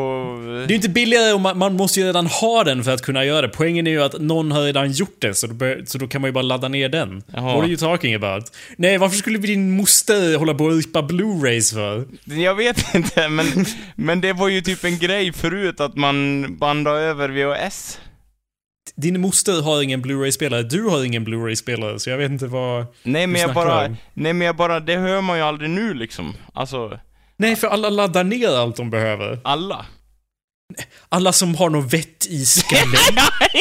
Det är ju inte billigare om man, man måste ju redan ha den för att kunna göra det. Poängen är ju att någon har redan gjort det, så då, så då kan man ju bara ladda ner den. Jaha. What are you talking about? Nej, varför skulle din moster hålla på och rippa Blu-rays för? Jag vet inte men, men det var ju typ en grej förut att man bandade över VHS Din moster har ingen Blu-ray-spelare, du har ingen Blu-ray-spelare, så jag vet inte vad... Nej men jag bara, om. nej men jag bara, det hör man ju aldrig nu liksom Alltså, Nej, för alla laddar ner allt de behöver. alla Alla som har något vett i skallen.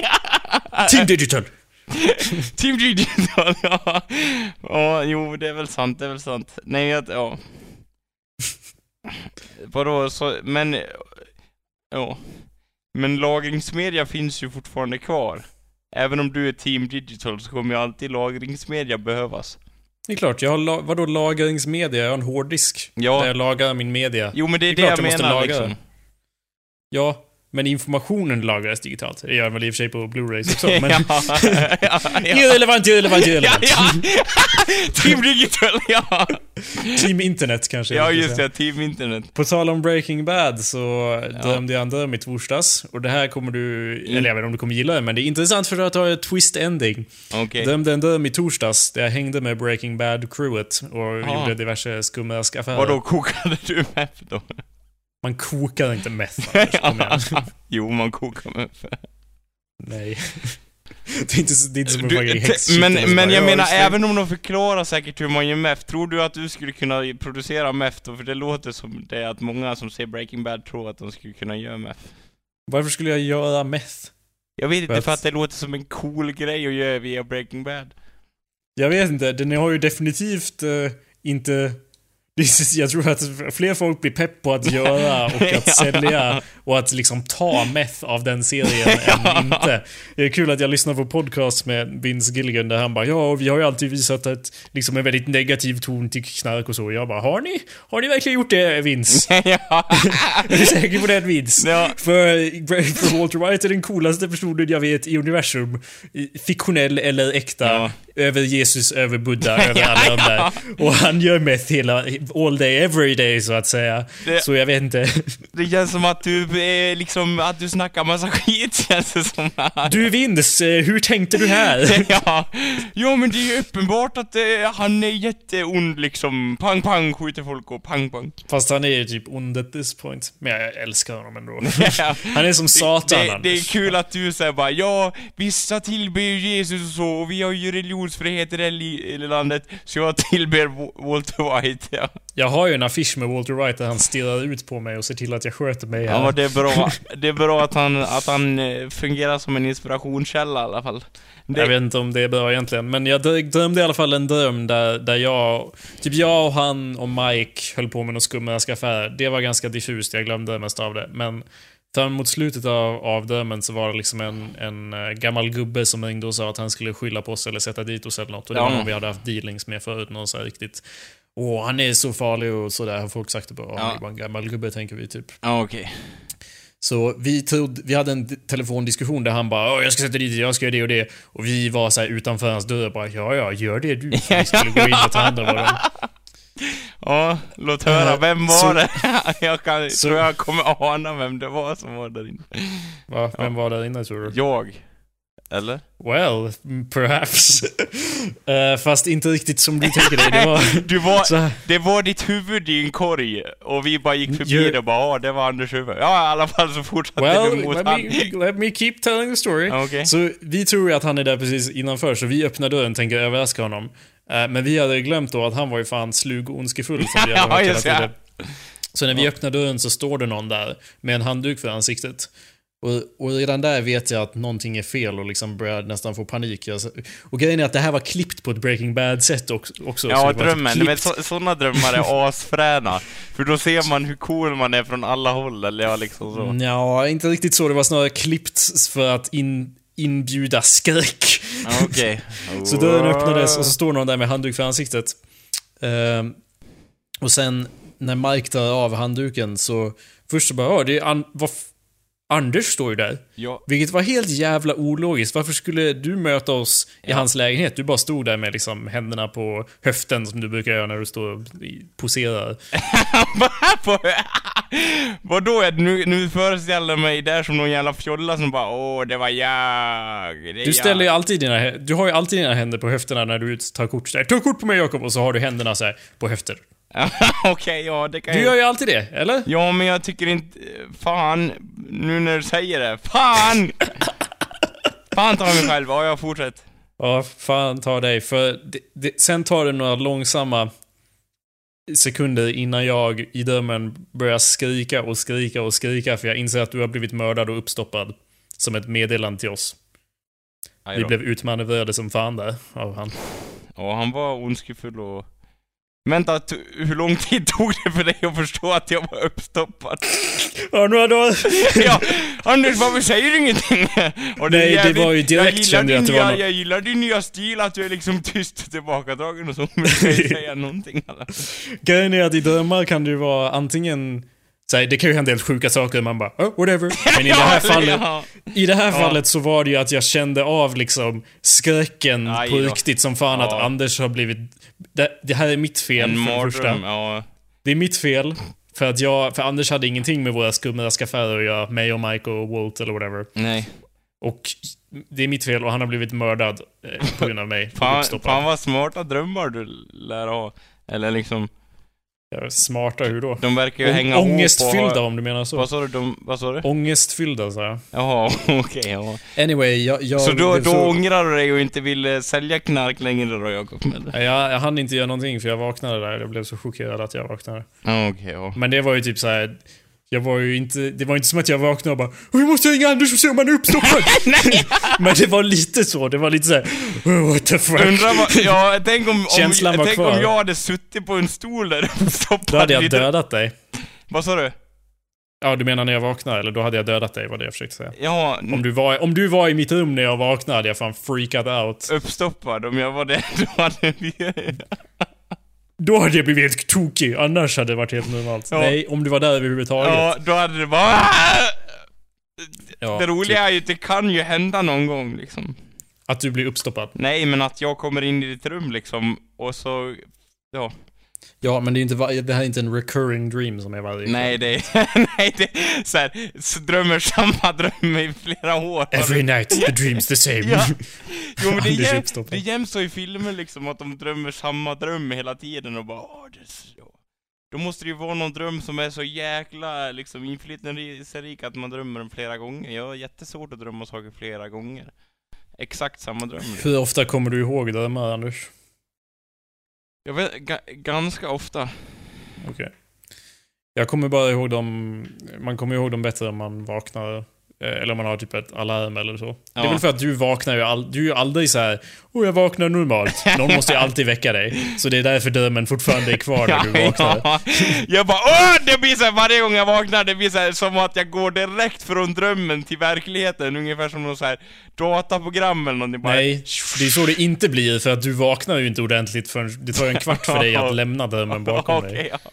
Team Digital! Team Digital, ja. Ja, jo, det är väl sant, det är väl sant. Nej, jag, ja. Vadå, så, men... Ja. Men lagringsmedia finns ju fortfarande kvar. Även om du är Team Digital så kommer ju alltid lagringsmedia behövas. Det är klart, jag har la- vadå lagringsmedia? Jag har en hårddisk. Ja. Där jag lagrar min media. Jo, men det är Det det, jag menar liksom. Ja, men informationen lagras digitalt. Det gör väl i och för sig på Blu-rays också, men... ja, ja, ja. Irrelevant, irrelevant, Ja, irrelevant. ja. Team Digital, ja! Team Internet kanske. Ja, just det, Team Internet. På tal om Breaking Bad så drömde jag en dröm i torsdags. Och det här kommer du, Mm. eller jag vet inte om du kommer gilla det, men det är intressant för att ha ett twist ending. Okej. Drömde en dröm i torsdags där jag hängde med Breaking Bad-crewet och Ah. gjorde diverse skumraskaffärer. Vadå, kokade du meth då? Man kokar inte meth, Anders, jo, man kokar meth. Nej. Det är inte, så- det är inte som en fucking häxkittel men men bara, jag "Ja, menar, just det." även om de förklarar säkert hur man gör meth, tror du att du skulle kunna producera meth då? För det låter som det att många som ser Breaking Bad tror att de skulle kunna göra meth. Varför skulle jag göra meth? Jag vet inte, För för att- att det låter som en cool grej att göra via Breaking Bad. Jag vet inte, den har ju definitivt eh, inte... Jag tror att fler folk blir pepp på att göra och att sälja och att liksom ta meth av den serien än inte. Det är kul att jag lyssnar på podcast med Vince Gilligan där han bara ja, vi har ju alltid visat ett, liksom en väldigt negativ ton till knark och så. Jag bara har ni? Har ni verkligen gjort det Vince? ja. är du säker på det Vince? Ja. För, för Walter White är den coolaste personen jag vet i universum. Fiktionell eller äkta. Ja. Över Jesus, över Buddha, över alla de där. Och han gör meth hela, all day, every day så att säga. Det- Så jag vet inte. Det känns som att du är liksom, att du snackar massa skit känns det som. här. Du Vince, eh, hur tänkte du här? ja. ja, men det är ju uppenbart att eh, han är jätteond liksom. Pang, pang, skjuter folk och pang, pang. Fast han är ju typ ond at this point. Men jag älskar honom ändå. Ja. Han är som satan det, det är Anders. kul att du säger bara ja, vissa tillber Jesus och så, och vi har ju religionsfrihet i det li- landet, så jag tillber Wa- Walter White, ja. Jag har ju en affisch med Walter White där han stirrar ut på mig och ser till att jag sköter mig. Ja, det är bra. Det är bra att han, att han eh, fungerar som en inspirationskälla i alla fall. Det, Jag vet inte om det är bra egentligen, men jag drö- drömde i alla fall en dröm där, där jag, typ jag och han och Mike höll på med någon skumraskaffär. Det var ganska diffust, jag glömde mest av det. Men fram mot slutet av, av drömmen så var det liksom en, en eh, gammal gubbe som ringde och sa att han skulle skylla på oss eller sätta dit oss eller något. Och det var någon vi hade haft dealings med förut, någon så här riktigt Åh, han är så farlig och sådär har folk sagt det bara. Han Ja. är bara en gammal gubbe tänker vi typ. ja, okej. Så vi, trodde, vi hade en telefondiskussion där han bara jag ska sätta dit jag ska göra det och det. Och vi var så utanför hans dörr och bara ja, ja, gör det du. Vi skulle gå in och ta hand om honom. Ja, låt höra, Eh, vem så- var det? jag kan, så- tror jag kommer ana vem det var som var där inne. Va? Vem var där inne tror du? Jag. Eller? Well, perhaps. Eh, fast inte riktigt som du tänker dig. Det var... Du var, Så det var ditt huvud i en korg, och vi bara gick förbi det och bara ja, det var Anders huvud. Ja, i alla fall så fortsatte well, du mot let han. me, let me keep telling the story. Ja, Okej. Så vi tror att han är där precis innanför, så vi öppnar dörren och tänker överraska honom. Eh, Men vi hade glömt då att han var ju fan slug och ondskefull som vi hade hört hela tiden. Så när vi öppnar dörren så står det någon där med en handduk för ansiktet. Och, och redan där vet jag att någonting är fel och liksom börjar nästan få panik. Och grejen är att det här var klippt på ett Breaking Bad-sätt också. också så Ja, drömmen. Men så, sådana drömmar är asfräna. För då ser man hur cool man är från alla håll, eller ja, liksom så. Ja, inte riktigt så. Det var snarare klippt för att in, inbjuda skräck. Ja, Okej. Så dörren öppnades och så står någon där med handduk för ansiktet. Ehm, och sen när Mike tar av handduken så först så bara, ja, det är an- vad Anders står ju där. Ja, Vilket var helt jävla ologiskt. Varför skulle du möta oss i Ja. hans lägenhet? Du bara stod där med liksom händerna på höften som du brukar göra när du står och poserar. Vadå? Nu, nu föreställer jag mig där som någon jävla fjolla som bara åh, det var jag. Det Du ställer ju jag. alltid dina, du har ju alltid dina händer på höfterna när du tar kort. Så här, Ta kort på mig Jakob! Och så har du händerna så här på höfter. Okej, ja det kan Du gör ju alltid det, eller? Ja, men jag tycker inte... Fan, nu när du säger det. Fan! Fan ta mig själv. Ja, jag fortsätter. Ja, fan ta dig. För det, det, sen tar det några långsamma sekunder innan jag i drömmen börjar skrika och skrika och skrika för jag inser att du har blivit mördad och uppstoppad. Som ett meddelande till oss. Vi blev utmanövrerade som fan där av han. Ja, han var ondskefull och... Vänta, hur lång tid tog det för dig att förstå att jag var uppstoppad? Ja, nu har du... ja, Anders, varför säger du ingenting? Och Nej, det jävligt- var ju direkt jag gillar kände jag att det var nya, något- Jag gillar din nya stil, att du är liksom tyst och tillbakadragen och så, men du säga någonting alla. Grejen är att i drömmar kan det ju vara antingen... Så här, det kan ju hända helt sjuka saker, man bara oh, whatever. Men i det här fallet, i det här fallet så var det ju att jag kände av liksom skräcken Aj på riktigt som fan att Ja. Anders har blivit... Det, det här är mitt fel En för det första. ja. Det är mitt fel. För att jag, för Anders hade ingenting med våra skumraskaffärer att göra. Mig och Mike och Walt eller whatever. Nej. Och det är mitt fel och han har blivit mördad eh, på grund av mig. Fan, fan vad smarta drömmar du lär ha. Eller liksom, Ja, Smarta hur då? de verkar ju hänga Ångestfyllda och... om du menar så. Vad sa du? De, vad sa du? Ångestfyllda sa jag. Jaha, okej, ja. Anyway, jag... jag Så då, då ångrar du dig och inte vill eh, sälja knark längre då, Jakob? jag, jag hann inte göra någonting för jag vaknade där. Jag blev så chockerad att jag vaknade. Okej, ja. Men det var ju typ så här. Jag var ju inte, det var inte som att jag vaknade och bara "Åh, Vi måste ringa Anders och se om han är uppstoppad. Men det var lite så, det var lite såhär "Oh, What the fuck. Undrar vad, ja, tänk om, om, Känslan var tänk kvar. om jag hade suttit på en stol där och stoppat Då hade jag lite- dödat dig. Vad sa du? Ja, du menar när jag vaknade? Eller då hade jag dödat dig, var det jag försökte säga. Ja, Om du var, om du var i mitt rum när jag vaknade hade jag fan freakat out. uppstoppad. Om jag var det, då hade vi... Då hade jag blivit helt tokig, annars hade det varit helt normalt. Ja. Nej, om du var där överhuvudtaget. Ja, då hade det bara... Ja, det roliga typ är ju att det kan ju hända någon gång liksom. Att du blir uppstoppad. Nej, men att jag kommer in i ditt rum liksom, och så... Ja. Ja, men det är inte, det här är inte en recurring dream som är varje Nej, det Nej, det så här, så drömmer samma dröm i flera år. Every night the dream's the same. Ja. Jo men det är, jäm, det är jämt så i filmer liksom, att de drömmer samma dröm hela tiden och bara Åh, det är så... ja." Då måste det ju vara någon dröm som är så jäkla liksom inflytelserik att man drömmer den flera gånger. Jag har jättesvårt att drömma saker flera gånger. Exakt samma dröm. Hur ofta kommer du ihåg drömmar, Anders? Jag vet, ganska ofta. Okej. Jag kommer bara ihåg dem... Man kommer ihåg dem bättre om man vaknar eh, Eller om man har typ ett alarm eller så. Det är Ja. väl för att du vaknar ju aldrig... Du är ju aldrig så här. Åh, jag vaknar normalt. Någon måste ju alltid väcka dig. Så det är därför drömmen fortfarande är kvar när du vaknar. ja. Jag bara Åh! Det blir så här, varje gång jag vaknar, det blir så här, som att jag går direkt från drömmen till verkligheten. Ungefär som något så här dataprogram eller någonting. Bara, Nej, det är så det inte blir för att du vaknar ju inte ordentligt förrän det tar en kvart för dig att lämna drömmen bakom dig. Okej, ja.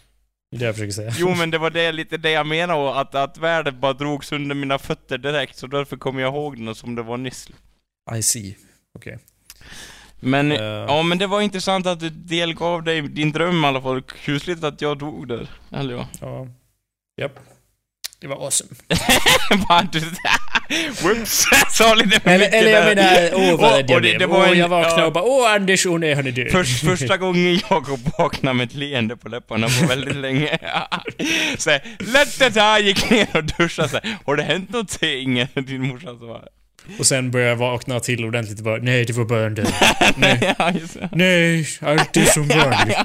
Det jag försöker säga. Jo men det var det, lite det jag menade, och att, att världen bara drogs under mina fötter direkt, så därför kommer jag ihåg den som det var nyss. I see. Okej. Men, Eh. ja men det var intressant att du delgav dig din dröm i alla fall. Kusligt att jag dog där. Eller ja. Ja. Japp. Det var awesome. Whoops! Sa lite för Eller, mycket eller jag menar, åh vad Och- jag och det- blev. det var Åh, en- jag vaknade ja. och bara åh Anders, åh nej han är död. Först, första gången jag vaknade med ett leende på läpparna på väldigt länge. så lätt det här, gick ner och duschade så här, Har det hänt någonting? Din morsa så bara, Och sen började jag vakna till ordentligt och bara nej det var bara en död. Nej, ja, nej, allt är som vanligt.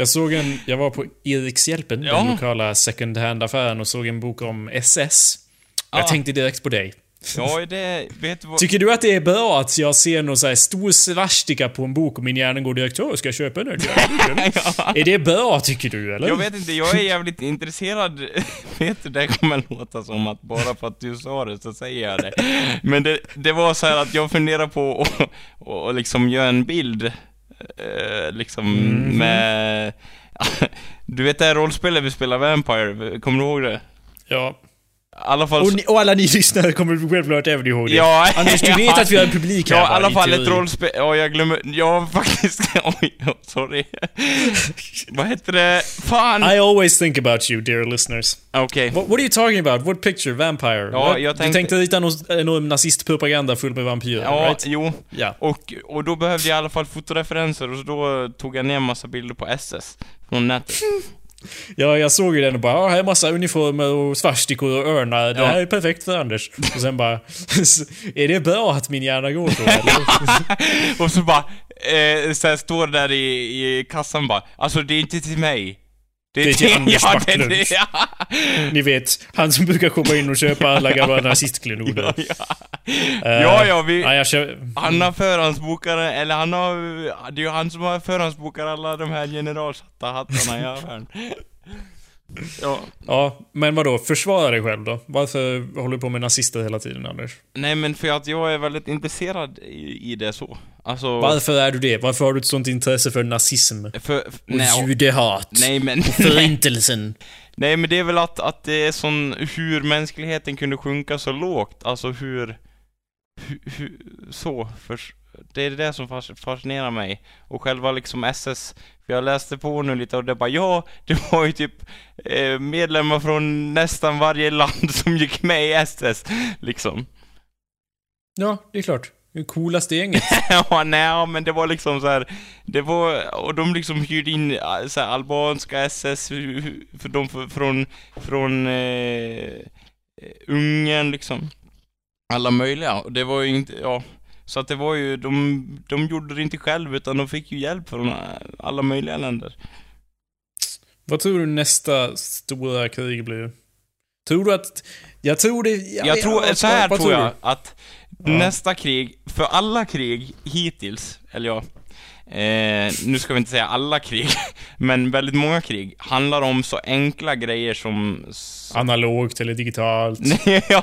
Jag såg en, jag var på Erikshjälpen, Ja. den lokala second hand-affären och såg en bok om SS. Jag Ah. tänkte direkt på dig. Ja, det, vet du vad? Tycker du att det är bra att jag ser någon så här stor svastika på en bok och min hjärna går direkt Åh, ska jag köpa den? Ja. Är det bra tycker du eller? Jag vet inte, jag är jävligt intresserad. Vet du, det kommer låta som att bara för att du sa det så säger jag det. Men det, det var så här att jag funderade på att och, och liksom göra en bild, liksom Mhm. med... Du vet det här rollspelet vi spelar Vampire, kommer du ihåg det? Ja. Alla fall... Och, ni, och alla ni lyssnare kommer självklart även ihåg det. Ja, Anders, du vet att vi har en publik här Ja, i alla fall ett rollspel, ja jag glömmer, ja faktiskt, oj, sorry. Vad heter det? Fan! I always think about you, dear listeners. Okej. What, what are you talking about? What picture? Vampire? Ja, jag Du tänkte- tänkte rita någon, någon nazistpropaganda full med vampyrer, Ja, right? jo. Ja. Och, och då behövde jag i alla fall fotoreferenser och så då tog jag ner massa bilder på SS från nätet. Ja, jag såg ju den och bara "Ja, här är massa uniformer och svastikor och örnar. Det här är perfekt för Anders. Och sen bara... är det bra att min hjärna går så och så bara, eh, här, står det där i, i kassan bara, alltså det är inte till mig. Det är till Anders ja, det, Backlund. det, ja. Ni vet, han som brukar komma in och köpa alla gamla nazistklenoder. Ja, ja, ja, vi, Ja, jag kör... han har förhandsbokare, eller han har, det är ju han som har förhandsbokat alla de här generalsatta hattarna i affären. Ja, Ja, men vadå? Försvara dig själv då. Varför håller du på med nazister hela tiden, Anders? nej men för att jag är väldigt intresserad i, i det så. Alltså... Varför är du det? Varför har du ett sånt intresse för nazism? Och För, nej, judehat? nej men... Förintelsen? Nej men det är väl att, att det är sån, hur mänskligheten kunde sjunka så lågt, alltså hur, hur, hur så, för, det är det som fas- fascinerar mig. Och själva liksom SS, för jag läste på nu lite och det bara, ja, det var ju typ eh, medlemmar från nästan varje land som gick med i SS, liksom. Ja, det är klart. Coolaste gänget. ja, nej, men det var liksom så här. det var, och de liksom hyrde in äh, så här, albanska SS, för de från, från eh, Ungern liksom. Alla möjliga, och det var ju inte, ja. Så att det var ju, de, de gjorde det inte själv utan de fick ju hjälp från alla möjliga länder. Vad tror du nästa stora krig blir? Tror du att... Jag tror det... Jag, Jag tror, så här tror jag, att. Nästa krig, för alla krig hittills, eller ja, eh, nu ska vi inte säga alla krig, men väldigt många krig handlar om så enkla grejer som... s- Analogt eller digitalt. Ja,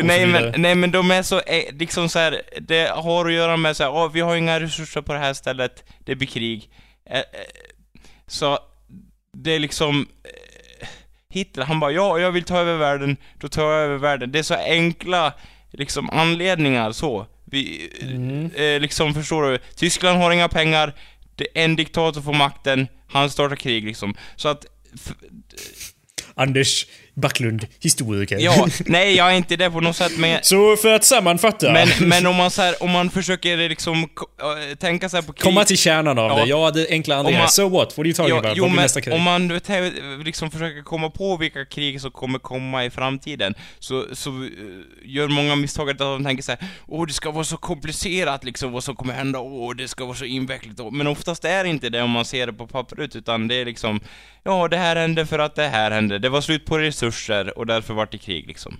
Och nej, men, nej men de är så, eh, liksom så här, det har att göra med så här, "Åh, vi har inga resurser på det här stället, det blir krig. Eh, eh, så, det är liksom... Eh, Hitler, han bara ja, jag vill ta över världen, då tar jag över världen. Det är så enkla, liksom anledningar så. Vi, Mm. eh, liksom förstår du? Tyskland har inga pengar, det en diktator får makten, han startar krig liksom. Så att, Anders Backlund, historiker. ja, nej jag är inte det på något sätt men Så för att sammanfatta. Men, men om man så här, om man försöker liksom äh, tänka så på krig... Komma till kärnan av Ja. det. Jag hade enkla man- So what? What are you talking Ja, about? jo, Vad blir nästa krig? om man liksom försöker komma på vilka krig som kommer komma i framtiden, så, så eh, gör många misstaget att de tänker så här: åh det ska vara så komplicerat liksom vad som kommer hända, åh det ska vara så invecklat, men oftast är det inte det om man ser det på pappret, utan det är liksom, ja det här hände för att det här hände, det var slut på resurser och därför vart det krig liksom.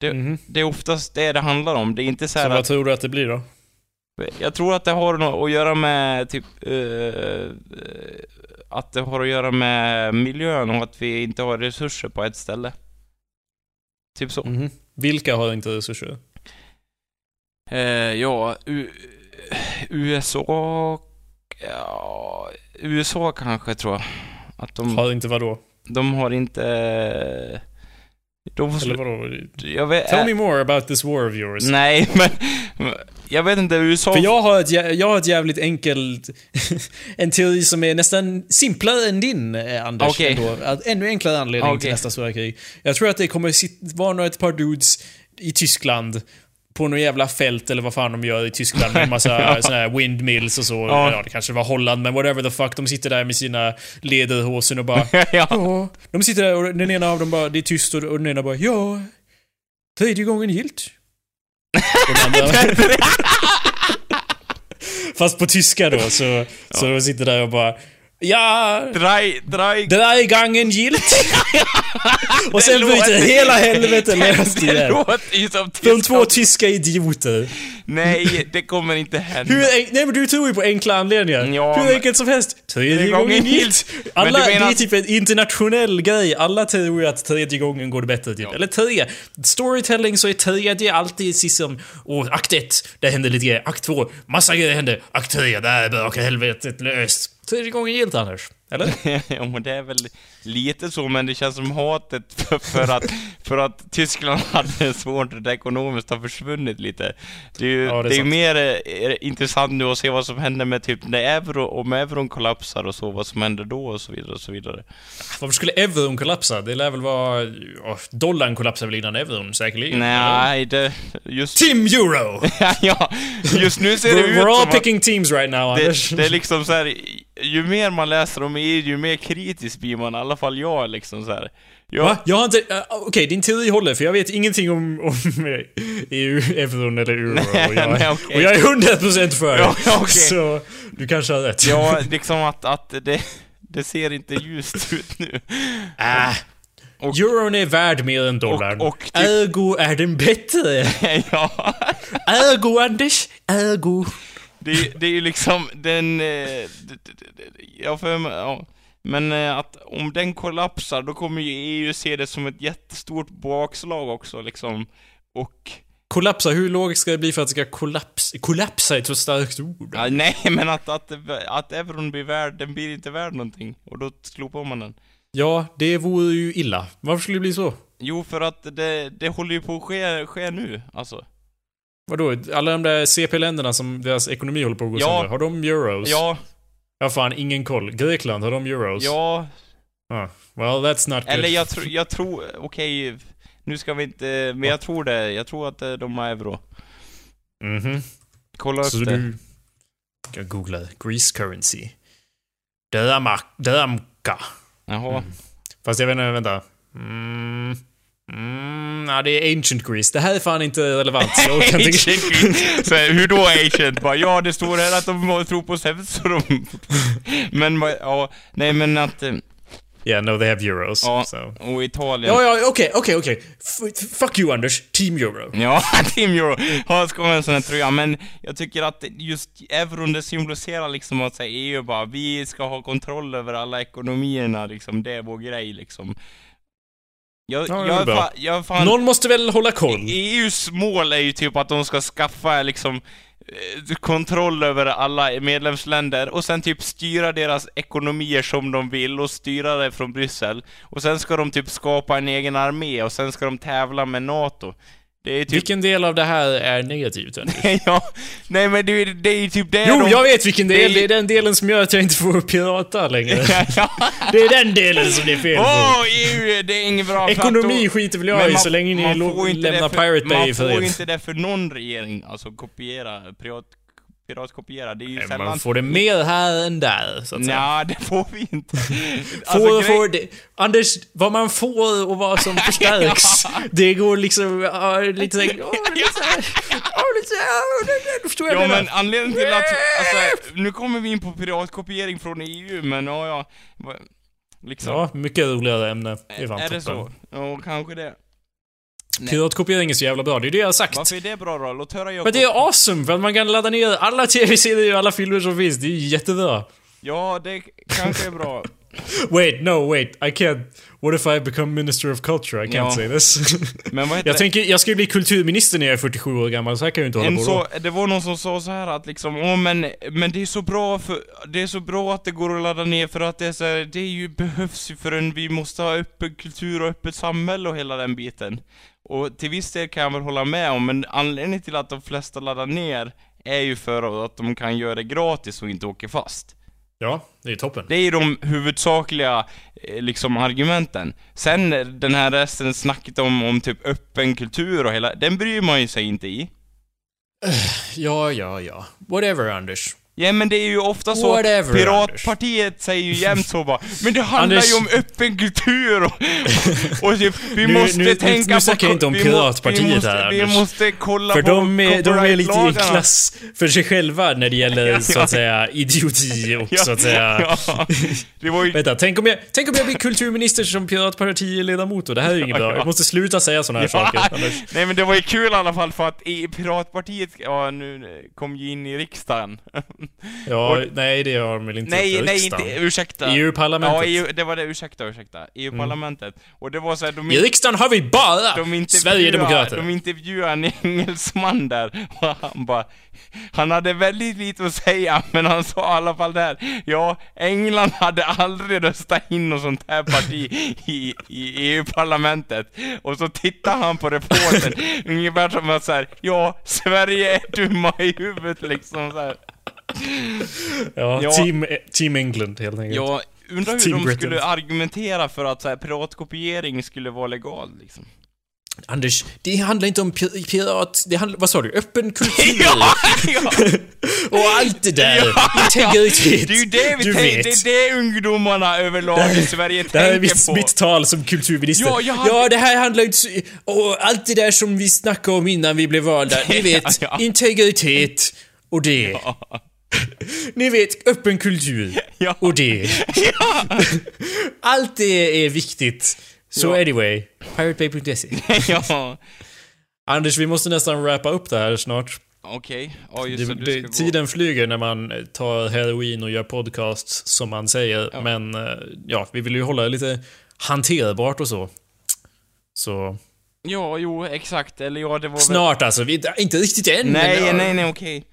det- Mhm. Det är oftast det det handlar om, det är inte så Så vad att tror du att det blir då? Jag tror att det har något att göra med typ eh, att det har att göra med miljön och att vi inte har resurser på ett ställe. Typ så. Mhm. Vilka har inte resurser? Eh, ja, U USA... Ja, USA kanske tror jag. Att de, Har inte vadå? de har inte... De får Eller vadå? jag vet, Tell me more about this war of yours. Nej, men... Jag vet inte, USA... För jag har ett, jag har ett jävligt enkelt... en teori som är nästan simplare än din, eh, Anders. Okej. Ändå. Ännu enklare anledning till Okej. nästa stora krig. Jag tror att det kommer vara några ett par dudes i Tyskland på något jävla fält eller vad fan de gör i Tyskland med en massa Ja. såna här windmills och så. Ja. Ja. det kanske var Holland, men whatever the fuck. De sitter där med sina lederhosen och bara ja. Ja. De sitter där och den ena av dem bara, det är tyst och och den ena bara ja. Tredje gången gilt. Fast på tyska då, så, så de sitter där och bara Ja, Drei, drei... drei gången gilt. och sen Det byter hela helvete löst Det igen. låter ju som De två tyska- idioter. Nej, det kommer inte hända. Hur nej men du tror ju på enkla anledningar. Ja, Hur men- enkelt som helst. Tredje gången gilt. Men Alla, du menar det är typ en internationell grej. Alla tror ju att tredje gången går det bättre typ. Ja. Eller tre. Storytelling så är tredje alltid liksom... Åh, akt ett, där hände lite grejer. Akt två, massa grejer hände. Akt tre, där brakar helvetet löst. Tredje gången gillt Anders. Eller? ja, det är väl lite så, men det känns som hatet för, för, att, för att Tyskland hade svårt att ekonomiskt har försvunnit lite. Det är ju Ja, det är det är mer eh, intressant nu att se vad som händer med typ när euro, om euron kollapsar och så, vad som händer då och så vidare och så vidare. Varför skulle euron kollapsa? Det lär väl vara... Oh, dollarn kollapsar väl innan euron säkerligen? Nej, det... Just... Team Euro! ja, just nu ser det ut we're all som att picking teams right now, Anders. det, det är liksom så här. ju mer man läser om EU, ju mer kritisk blir man, i alla fall jag liksom så här. Jag, Va? Jag har inte... Uh, Okej, din teori håller, för jag vet ingenting om, om EU, euron eller euro. Nej, och, jag, nej, okej. och jag är 100% för det. Ja, okej. Så du kanske har rätt. Ja, liksom att, att det, det ser inte ljust ut nu. Äh. Och- Euron är värd mer än dollarn. Och- och typ- Ergo är den bättre. ja, Ergo, Anders. Ergo. Det, det är ju liksom den... eh, Jag för mig, ja. Men eh, att om den kollapsar, då kommer ju EU se det som ett jättestort bakslag också liksom. Och... Kollapsa, hur lågt ska det bli för att det ska kollapsa? Kollapsa är ett så starkt ord. Ja, nej, men att, att, att euron blir värd, den blir inte värd någonting. Och då slopar man den. Ja, det vore ju illa. Varför skulle det bli så? Jo, för att det, det håller ju på att ske, ske nu, alltså. Vadå? Alla de där CP-länderna som deras ekonomi håller på att gå Ja. sönder, har de euros? Ja, Jag har fan ingen koll. Grekland, har de euros? ja, Ah, well, that's not good. Eller jag, tro, jag tror, okej, nu ska vi inte, men jag tror det. Jag tror att eh, de har euro. Mhm. Kolla upp Så det. du... Jag googlar. Greece currency. Dramka. Jaha. Mm. Fast jag vet inte, vänta. Mm. Mm, ja, det är ancient Greece. Det här är fan inte relevant. Jag orkar inte... Ancient Greece. Så, hur då ancient? Bara, ja, det står här att de tror på Zeus så de... Men, ja, nej men att... eh, Yeah, no, they have euros. Ja, So. och Italien... Ja, ja, okej, okej, okej. F- Fuck you Anders. Team euro. Ja, Team Euro har ska ha en sån här tröja, men jag tycker att just euron det symboliserar liksom att säga EU bara, vi ska ha kontroll över alla ekonomierna liksom, det är vår grej liksom. Jag, Ja, jag, fan, jag fan... Någon måste väl hålla koll? EUs mål är ju typ att de ska skaffa liksom eh, kontroll över alla medlemsländer och sen typ styra deras ekonomier som de vill och styra det från Bryssel. Och sen ska de typ skapa en egen armé och sen ska de tävla med NATO. Typ... Vilken del av det här är negativt? Ja, nej men det, är- det är typ det Jo, de... jag vet vilken del. det är- Det är den delen som gör att jag inte får pirata längre. Det är den delen som det är fel på. Åh, EU, det är inget bra för Ekonomi skiter väl jag Men i man- så länge ni man lo- får inte lämnar det för- Pirate Bay Man i får inte det för någon regering, alltså kopiera, privat, piratkopiera, det är ju Nej, sällan... Man får det mer här än där, så att säga. Nja, det får vi inte. Får Alltså, grej- får det. Anders, vad man får och vad som förstärks, det går liksom, ja, lite såhär, ja, lite såhär, ja, ja, förstår jag Ja men anledningen till att, alltså, nu kommer vi in på piratkopiering från EU, men ja, ja. Liksom. Ja, mycket roligare ämne. Är är det så? Ja, kanske det. Nej. Piratkopiering är så jävla bra, det är det jag har sagt. Varför är det bra då? Låt höra Jakob. Men det är awesome, för att man kan ladda ner alla tv-serier och alla filmer som finns. Det är jättebra. Ja, det kanske är bra. Wait, no, wait, I can't. What if I become minister of culture? I can't Ja. say this. Men vad heter jag det? tänker, jag ska ju bli kulturminister när jag är 47 år gammal, så här kan jag ju inte hålla En på så, då. det var någon som sa så här att liksom, åh men, men det är så bra för, det är så bra att det går att ladda ner för att det är så här, det är ju, behövs ju för en, vi måste ha öppen kultur och öppet samhälle och hela den biten. Och till viss del kan jag väl hålla med om, men anledningen till att de flesta laddar ner är ju för att de kan göra det gratis och inte åker fast. Ja, det är toppen. Det är de huvudsakliga eh, liksom argumenten. Sen eh, den här resten snacket om, om typ öppen kultur och hela, den bryr man ju sig inte i. Ja, ja, ja. Whatever, Anders. Ja men det är ju ofta så, Whatever, Piratpartiet säger ju jämt så bara Men det handlar Anders- ju om öppen kultur och, och, och typ, vi Nu- måste nu- nu- tänka nu på... snackar jag inte om Piratpartiet vi måste, här, Vi Anders. måste kolla För på de är, de är lite i klass för sig själva när det gäller, Ja, så att säga, idioti och Ja, så att säga... ja. Det var ju... Vänta, tänk om, jag, tänk om jag blir kulturminister som piratpartiledamot och det här är ju inget bra. Jag måste sluta säga såna här saker, Anders. Nej men det var ju kul i alla fall för att i Piratpartiet, ja nu kom ju in i riksdagen. Ja, nej det har de väl inte nej, nej riksdagen. inte, ursäkta. EU-parlamentet. Ja, EU, det var det, ursäkta, ursäkta. EU-parlamentet. Och det var så här, de, I riksdagen har vi bara de Sverigedemokrater. de intervjuade en engelsman där, och han bara, han hade väldigt lite att säga, men han sa i alla fall där, ja, England hade aldrig röstat in något sånt här parti i, i EU-parlamentet. Och så tittade han på reportern, ungefär som att såhär, ja, Sverige är dumma i huvudet liksom så här. Ja, Ja. Team, team England helt enkelt. Jag undrar hur Team de Britain. skulle argumentera för att så här, piratkopiering skulle vara legal liksom. Anders, det handlar inte om pi- pirat... Det handlar... Vad sa du? Öppen kultur? ja, ja. Och allt det där. Ja. Integritet. Det är ju det vi du tänker, vet. det är det ungdomarna överlag i Sverige Det här är tänker mitt, på. mitt tal som kulturminister. Ja, hade- ja, det här handlar inte. Och allt det där som vi snackade om innan vi blev valda. Ni vet, Ja. integritet och det. Ni vet, öppen kultur Ja. och det. Allt det är viktigt. Så Ja. anyway, piratebay.se. ja, Anders, vi måste nästan wrappa upp det här snart. okej. Ja, just Det, gå. tiden flyger när man tar heroin och gör podcasts, som man säger. Ja. Men eh, ja, vi vill ju hålla det lite hanterbart och så. Så Ja, jo, exakt. Eller ja, det var väl... snart alltså. Vi, inte riktigt än. Nej, men, ja. nej, nej, okej.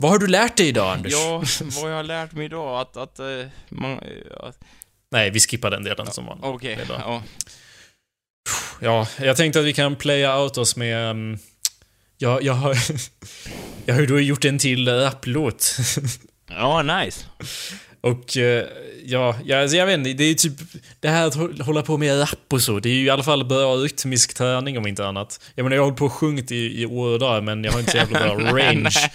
Vad har du lärt dig idag, Anders? Ja, vad jag har lärt mig idag, att, att, eh, man, eh, att Nej, vi skippar den delen som var. okej, bra. ja. Ja, jag tänkte att vi kan playa out oss med... Um, jag, jag har... jag har ju då gjort en till rapplåt. Ja, nice. Och eh, ja, ja alltså jag vet inte, det är typ det här att hå- hålla på med rap och så. Det är ju i alla fall bra rytmisk träning om inte annat. Jag menar jag har hållit på och sjungit i, i år och dag men jag har inte så jävla bra range.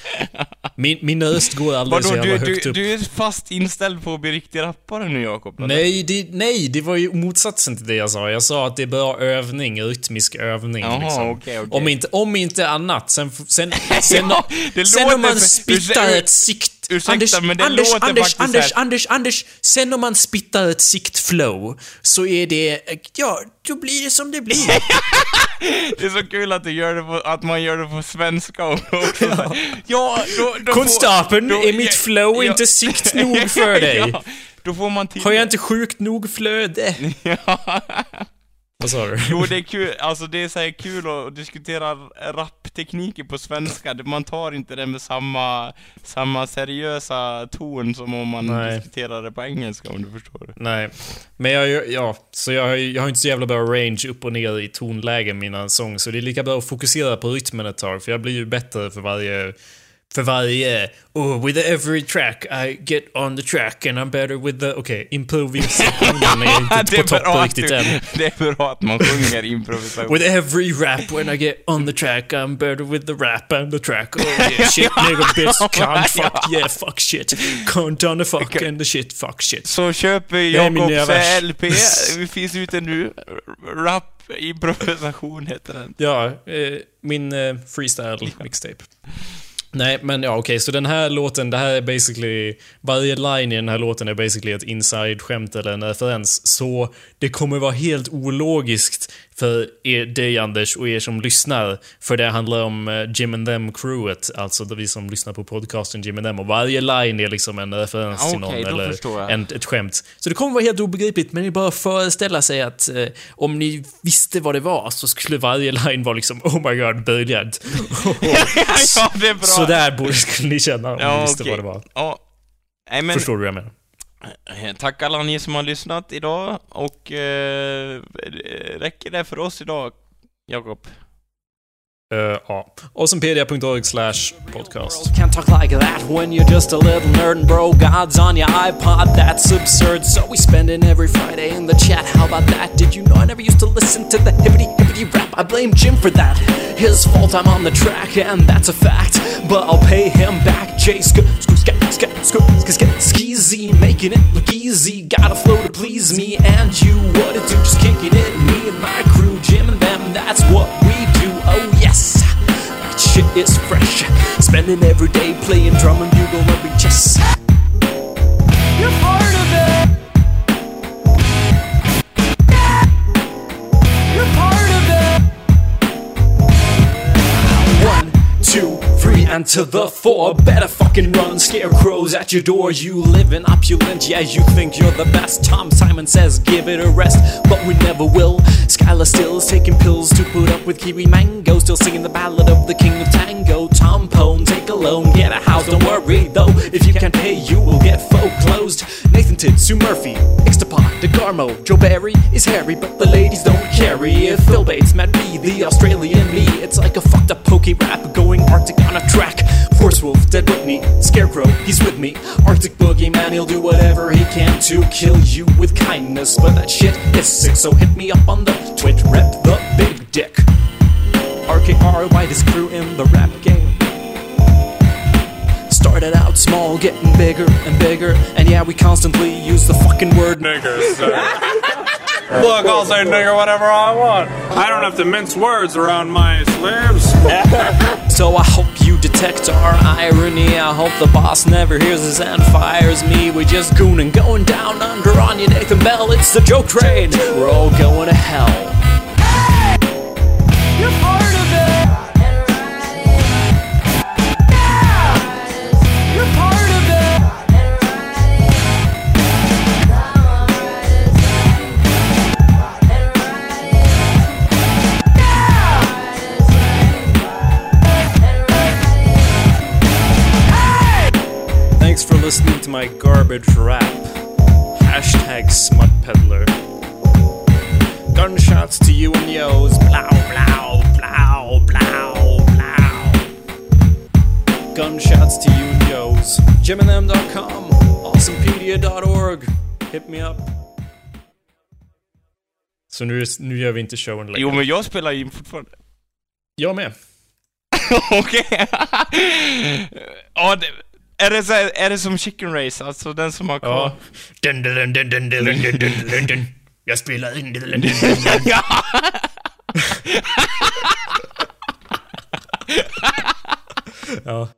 Min, min röst går alldeles så Vadå, jävla du, högt du, upp. du är fast inställd på att bli riktig rappare nu Jakob? Nej det, nej, det var ju motsatsen till det jag sa. Jag sa att det är bra övning, rytmisk övning. Jaha, liksom. okej, okej. Om, inte, om inte annat. Sen, sen, sen, Ja, sen låter om man spittar ett sikt... ursäkta, Anders, men det Anders, låter Anders, faktiskt Anders, här- Anders, Anders. Sen om man spittar ett siktflow så är det... Ja, då blir det som det blir. Det är så kul att, du gör det på, att man gör det på svenska också. Ja, ja då, då Konstapeln, då- är mitt flow ja. inte sikt nog för dig? Ja, då får man till... Har jag inte sjukt nog flöde? Ja. Vad sa du? Jo, det är kul, alltså det är så kul att diskutera rapptekniker på svenska. Man tar inte det med samma, samma seriösa ton som om man Nej. diskuterar det på engelska, om du förstår. Nej. Men jag, ja, så jag, jag har inte så jävla bra range upp och ner i tonläge i mina sång, så det är lika bra att fokusera på rytmen ett tag, för jag blir ju bättre för varje för varje... Oh, with every track I get on the track and I'm better with the... Okej, okay, improvisationen är inte det, på topp riktigt än. det är bra att man sjunger improvisation. With every rap when I get on the track I'm better with the rap and the track Oh yeah, shit nigga bitch cunt fuck yeah fuck shit Cunt on the fuck and the shit fuck shit Så köper Jakobs. LP, vi finns ute nu. Rap improvisation heter den. Ja, eh, min eh, freestyle mixtape. Nej, men ja okej, så den här låten, det här är basically... Varje line i den här låten är basically ett inside-skämt eller en referens. Så det kommer vara helt ologiskt för er, dig Anders och er som lyssnar. För det handlar om eh, Jim and Them-crewet, alltså vi som lyssnar på podcasten Jim and Them. Och varje line är liksom en referens till Okej, någon eller en, ett skämt. Så det kommer vara helt obegripligt, men det är bara att föreställa sig att eh, om ni visste vad det var så skulle varje line vara liksom Oh my god, brilliant. ja, det är bra. Så där borde ni känna om Ja, ni visste okej. vad det var. Ja. Nej, men Förstår du vad jag menar? eh, tack alla ni som har lyssnat idag och eh, räcker det för oss idag, Jakob? Uh, ja. Awesomepedia.org slash podcast. Can't talk like that when you're just a little nerd and bro God's on your iPod, that's absurd. So we spend in every Friday in the chat. How about that? Did you know I never used to listen to the hippity hippity rap? I blame Jim for that. His fault I'm on the track, and that's a fact. But I'll pay him back. Jay Scoop, Skeezy, making it look easy. Got a flow to please me and you. What to do? Just kicking it. Me and my crew, Jim and them, that's what we shit is fresh. Spending every day playing drum and bugle rugby chess. You're part of it. Yeah. You're part three, and to the four. Better fucking run, scarecrows at your door. You live in opulent, yeah, you think you're the best. Tom Simon says give it a rest, but we never will. Skylar still is taking pills to put up with Kiwi Mango. Still singing the ballad of the king of tango. Tom Pone, take a loan, get a house, don't worry though. If you can't pay, you will get foreclosed. Nathan Tidd, Sue Murphy, Ixtapod, DeGarmo, Joe Barry is hairy, but the ladies don't carry. If Phil Bates, Matt B, the Australian me, it's like a fucked up pokey rap Arctic on a track. Horse Wolf, Dead Whitney, Scarecrow, he's with me. Arctic Boogeyman, he'll do whatever he can to kill you with kindness, but that shit is sick, so hit me up on the Twitch, rep the big dick. RKR, whitest crew in the rap game. Started out small, getting bigger and bigger, and yeah, we constantly use the fucking word niggers. Look, I'll say nigger whatever I want. I don't have to mince words around my slaves. So I hope you detect our irony. I hope the boss never hears us and fires me. We're just gooning, going down under on you, Nathan Bell. It's the joke train. We're all going to hell. You're part of my garbage rap. Hashtag smut peddler. Gunshots to you and yo's. Blow, blow, blow, blow, blow. Gunshots to you and yo's. JimandThem.com. awesomepedia.org. Hit me up. Så nu, nu gör vi inte showen längre. Jo, men jag spelar in fortfarande. Jag med. Okej. ja, det, är, det så här, är det som Chicken Race? Alltså den som har kvar... Ja. Dun, dun, dun, dun, dun, dun, dun, dun, dun, dun. Jag spelar in... Dun, dun, dun, dun, dun. Ja.